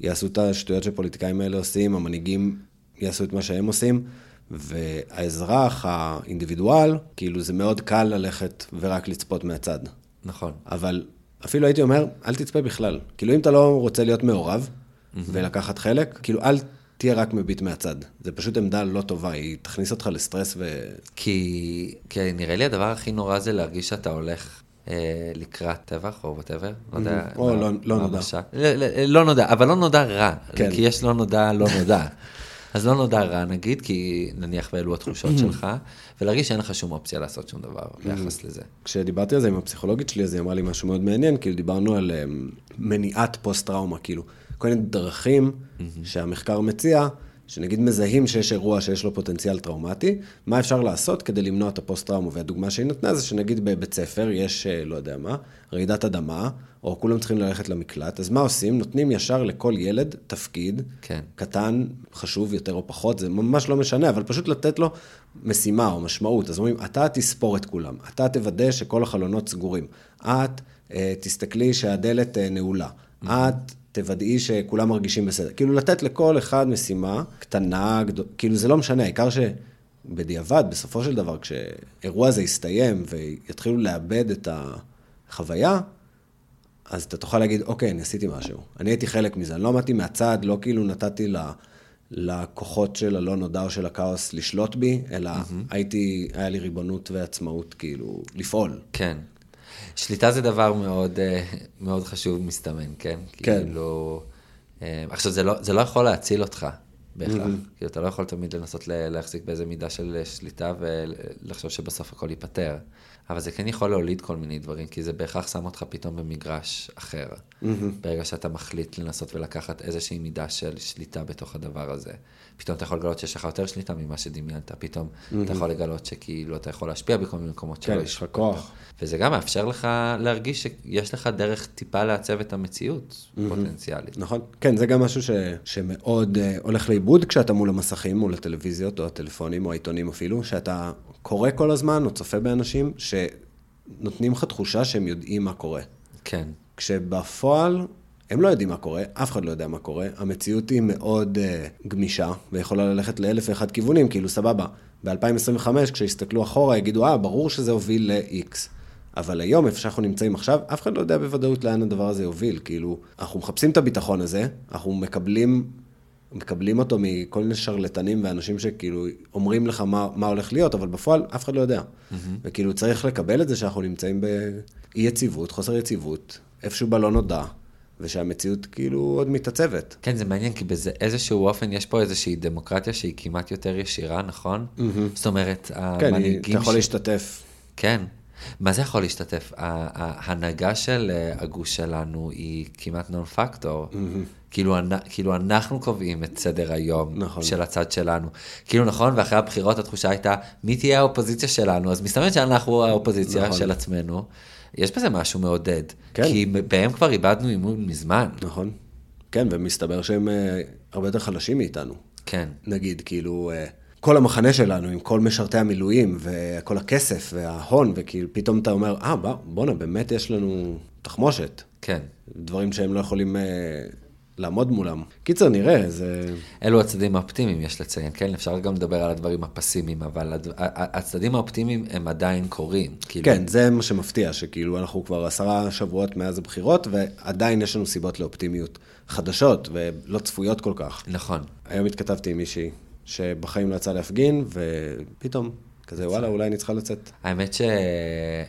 יעשו את השטויות שפוליטיקאים האלה עושים, המנהיגים יעשו את מה שהם עושים. והאזרח, האינדיבידואל, כאילו זה מאוד קל ללכת ורק לצפות מהצד. נכון. אבל אפילו הייתי אומר, אל תצפה בכלל. כאילו, אם אתה לא רוצה להיות מעורב mm-hmm. ולקחת חלק, כאילו, אל תהיה רק מביט מהצד. זה פשוט עמדה לא טובה, היא תכניס אותך לסטרס ו... כי, כי נראה לי הדבר הכי נורא זה להרגיש שאתה הולך אה, לקראת טבח או whatever, לא יודע. או לא, לא נודע. לא, לא, לא נודע, אבל לא נודע רע. כן. כי יש לא נודע, לא נודע. אז לא נודע רע נגיד, כי נניח ואלו התחושות. שלך, ולהרגיש שאין לך שום אופציה לעשות שום דבר. ביחס לזה. כשדיברתי על זה עם הפסיכולוגית שלי, אז היא אמרה לי משהו מאוד מעניין, כאילו דיברנו על um, מניעת פוסט-טראומה, כאילו, כל מיני דרכים mm-hmm. שהמחקר מציע, שנגיד מזהים שיש אירוע שיש לו פוטנציאל טראומטי, מה אפשר לעשות כדי למנוע את הפוסט-טראומה? והדוגמה שהיא נתנה זה שנגיד בבית ספר יש, אה, לא יודע מה, רעידת אדמה, או כולם צריכים ללכת למקלט, אז מה עושים? נותנים ישר לכל ילד תפקיד, כן. קטן, חשוב יותר או פחות, זה ממש לא משנה, אבל פשוט לתת לו משימה או משמעות. אז אומרים, אתה תספור את כולם, אתה תוודא שכל החלונות סגורים, את אה, תסתכלי שהדלת אה, נעולה. את תוודאי שכולם מרגישים בסדר. כאילו לתת לכל אחד משימה קטנה, גדול, כאילו זה לא משנה, העיקר שבדיעבד, בסופו של דבר, כשאירוע הזה יסתיים ויתחילו לאבד את החוויה, אז אתה תוכל להגיד, אוקיי, אני עשיתי משהו. אני הייתי חלק מזה, אני לא עמדתי מהצד, לא כאילו נתתי ל... לכוחות של הלא נודע או של הכאוס לשלוט בי, אלא mm-hmm. הייתי, היה לי ריבונות ועצמאות, כאילו, לפעול. כן. שליטה זה דבר מאוד, אה, מאוד חשוב, מסתמן, כן? כן. כאילו... אה, עכשיו, זה לא, זה לא יכול להציל אותך בהכרח. Mm-hmm. כאילו, אתה לא יכול תמיד לנסות להחזיק באיזה מידה של שליטה ולחשוב שבסוף הכל ייפתר. אבל זה כן יכול להוליד כל מיני דברים, כי זה בהכרח שם אותך פתאום במגרש אחר. Mm-hmm. ברגע שאתה מחליט לנסות ולקחת איזושהי מידה של שליטה בתוך הדבר הזה. פתאום אתה יכול לגלות שיש לך יותר שליטה ממה שדמיינת, פתאום mm-hmm. אתה יכול לגלות שכאילו אתה יכול להשפיע בכל מיני מקומות כן, יש לך כוח. וזה גם מאפשר לך להרגיש שיש לך דרך טיפה לעצב את המציאות mm-hmm. פוטנציאלית. נכון, כן, זה גם משהו ש, שמאוד uh, הולך לאיבוד כשאתה מול המסכים, מול הטלוויזיות או הטלפונים או העיתונים אפילו, שאתה קורא כל הזמן או צופה באנשים שנותנים לך תחושה שהם יודעים מה קורה. כן. כשבפועל הם לא יודעים מה קורה, אף אחד לא יודע מה קורה, המציאות היא מאוד uh, גמישה, ויכולה ללכת לאלף ואחד כיוונים, כאילו סבבה, ב-2025 כשיסתכלו אחורה יגידו, אה, ברור שזה הוביל ל-X. אבל היום, איפה שאנחנו נמצאים עכשיו, אף אחד לא יודע בוודאות לאן הדבר הזה יוביל. כאילו, אנחנו מחפשים את הביטחון הזה, אנחנו מקבלים, מקבלים אותו מכל מיני שרלטנים ואנשים שכאילו אומרים לך מה, מה הולך להיות, אבל בפועל אף אחד לא יודע. Mm-hmm. וכאילו, צריך לקבל את זה שאנחנו נמצאים באי יציבות, חוסר יציבות, איפשהו בלא נודע. ושהמציאות כאילו עוד מתעצבת. כן, זה מעניין, כי באיזשהו אופן יש פה איזושהי דמוקרטיה שהיא כמעט יותר ישירה, נכון? Mm-hmm. זאת אומרת, כן, המנהיגים... כן, אתה יכול ש... להשתתף. כן. מה זה יכול להשתתף? ההנהגה של אה, הגוש שלנו היא כמעט נון פקטור. Mm-hmm. כאילו, כאילו אנחנו קובעים את סדר היום נכון. של הצד שלנו. כאילו נכון, ואחרי הבחירות התחושה הייתה, מי תהיה האופוזיציה שלנו? אז מסתמן שאנחנו האופוזיציה נכון. של עצמנו. יש בזה משהו מעודד. כן. כי בהם כבר איבדנו אימון מזמן. נכון. כן, ומסתבר שהם uh, הרבה יותר חלשים מאיתנו. כן. נגיד, כאילו, uh, כל המחנה שלנו, עם כל משרתי המילואים, וכל הכסף וההון, וכאילו פתאום אתה אומר, אה, בואנה, באמת יש לנו תחמושת. כן. דברים שהם לא יכולים אה, לעמוד מולם. קיצר, נראה, זה... אלו הצדדים האופטימיים, יש לציין, כן? אפשר גם לדבר על הדברים הפסימיים, אבל הד... הצדדים האופטימיים הם עדיין קורים. כאילו... כן, זה מה שמפתיע, שכאילו אנחנו כבר עשרה שבועות מאז הבחירות, ועדיין יש לנו סיבות לאופטימיות חדשות ולא צפויות כל כך. נכון. היום התכתבתי עם מישהי שבחיים לא יצא להפגין, ופתאום כזה, וואלה, אולי אני צריכה לצאת. האמת ש...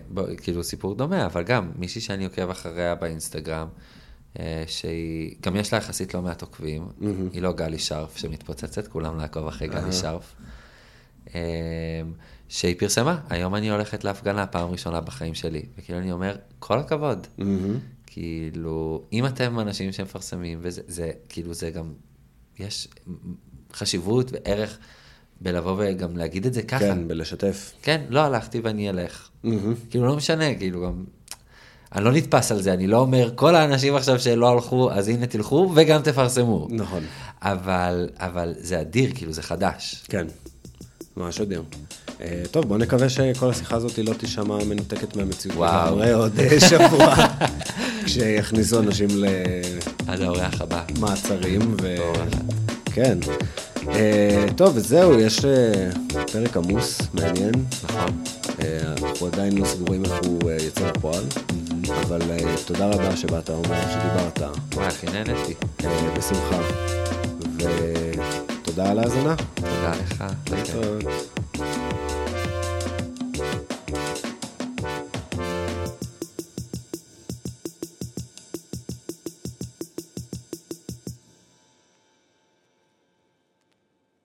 בוא, כאילו, סיפור דומה, אבל גם מישהי שאני עוקב אחריה באינסטגרם, אה, שהיא, גם יש לה יחסית לא מעט עוקבים, mm-hmm. היא לא גלי שרף שמתפוצצת, כולם לעקוב אחרי גלי שרף. אה, שהיא פרסמה, היום אני הולכת להפגנה פעם ראשונה בחיים שלי. וכאילו אני אומר, כל הכבוד. Mm-hmm. כאילו, אם אתם אנשים שמפרסמים, וזה, זה, כאילו, זה גם, יש חשיבות וערך בלבוא וגם להגיד את זה ככה. כן, בלשתף. כן, לא הלכתי ואני אלך. Mm-hmm. כאילו, לא משנה, כאילו, גם... אני לא נתפס על זה, אני לא אומר, כל האנשים עכשיו שלא הלכו, אז הנה תלכו וגם תפרסמו. נכון. אבל, אבל זה אדיר, כאילו, זה חדש. כן, ממש אדיר. אה, טוב, בוא נקווה שכל השיחה הזאת לא תישמע מנותקת מהמציאות. וואו. נראה עוד אה, שבוע, כשיכניסו אנשים ל... עד האורח הבא. מעצרים. ו... כן. אה, טוב, וזהו, יש אה, פרק עמוס, מעניין. נכון. אה, אנחנו עדיין לא סגורים איך הוא אה, יצא לפועל, אבל אה, תודה רבה שבאת, עומר, שדיברת. וואי, הכי נהניתי. אה, בשמחה. ותודה על ההאזנה. תודה לך. להתראות.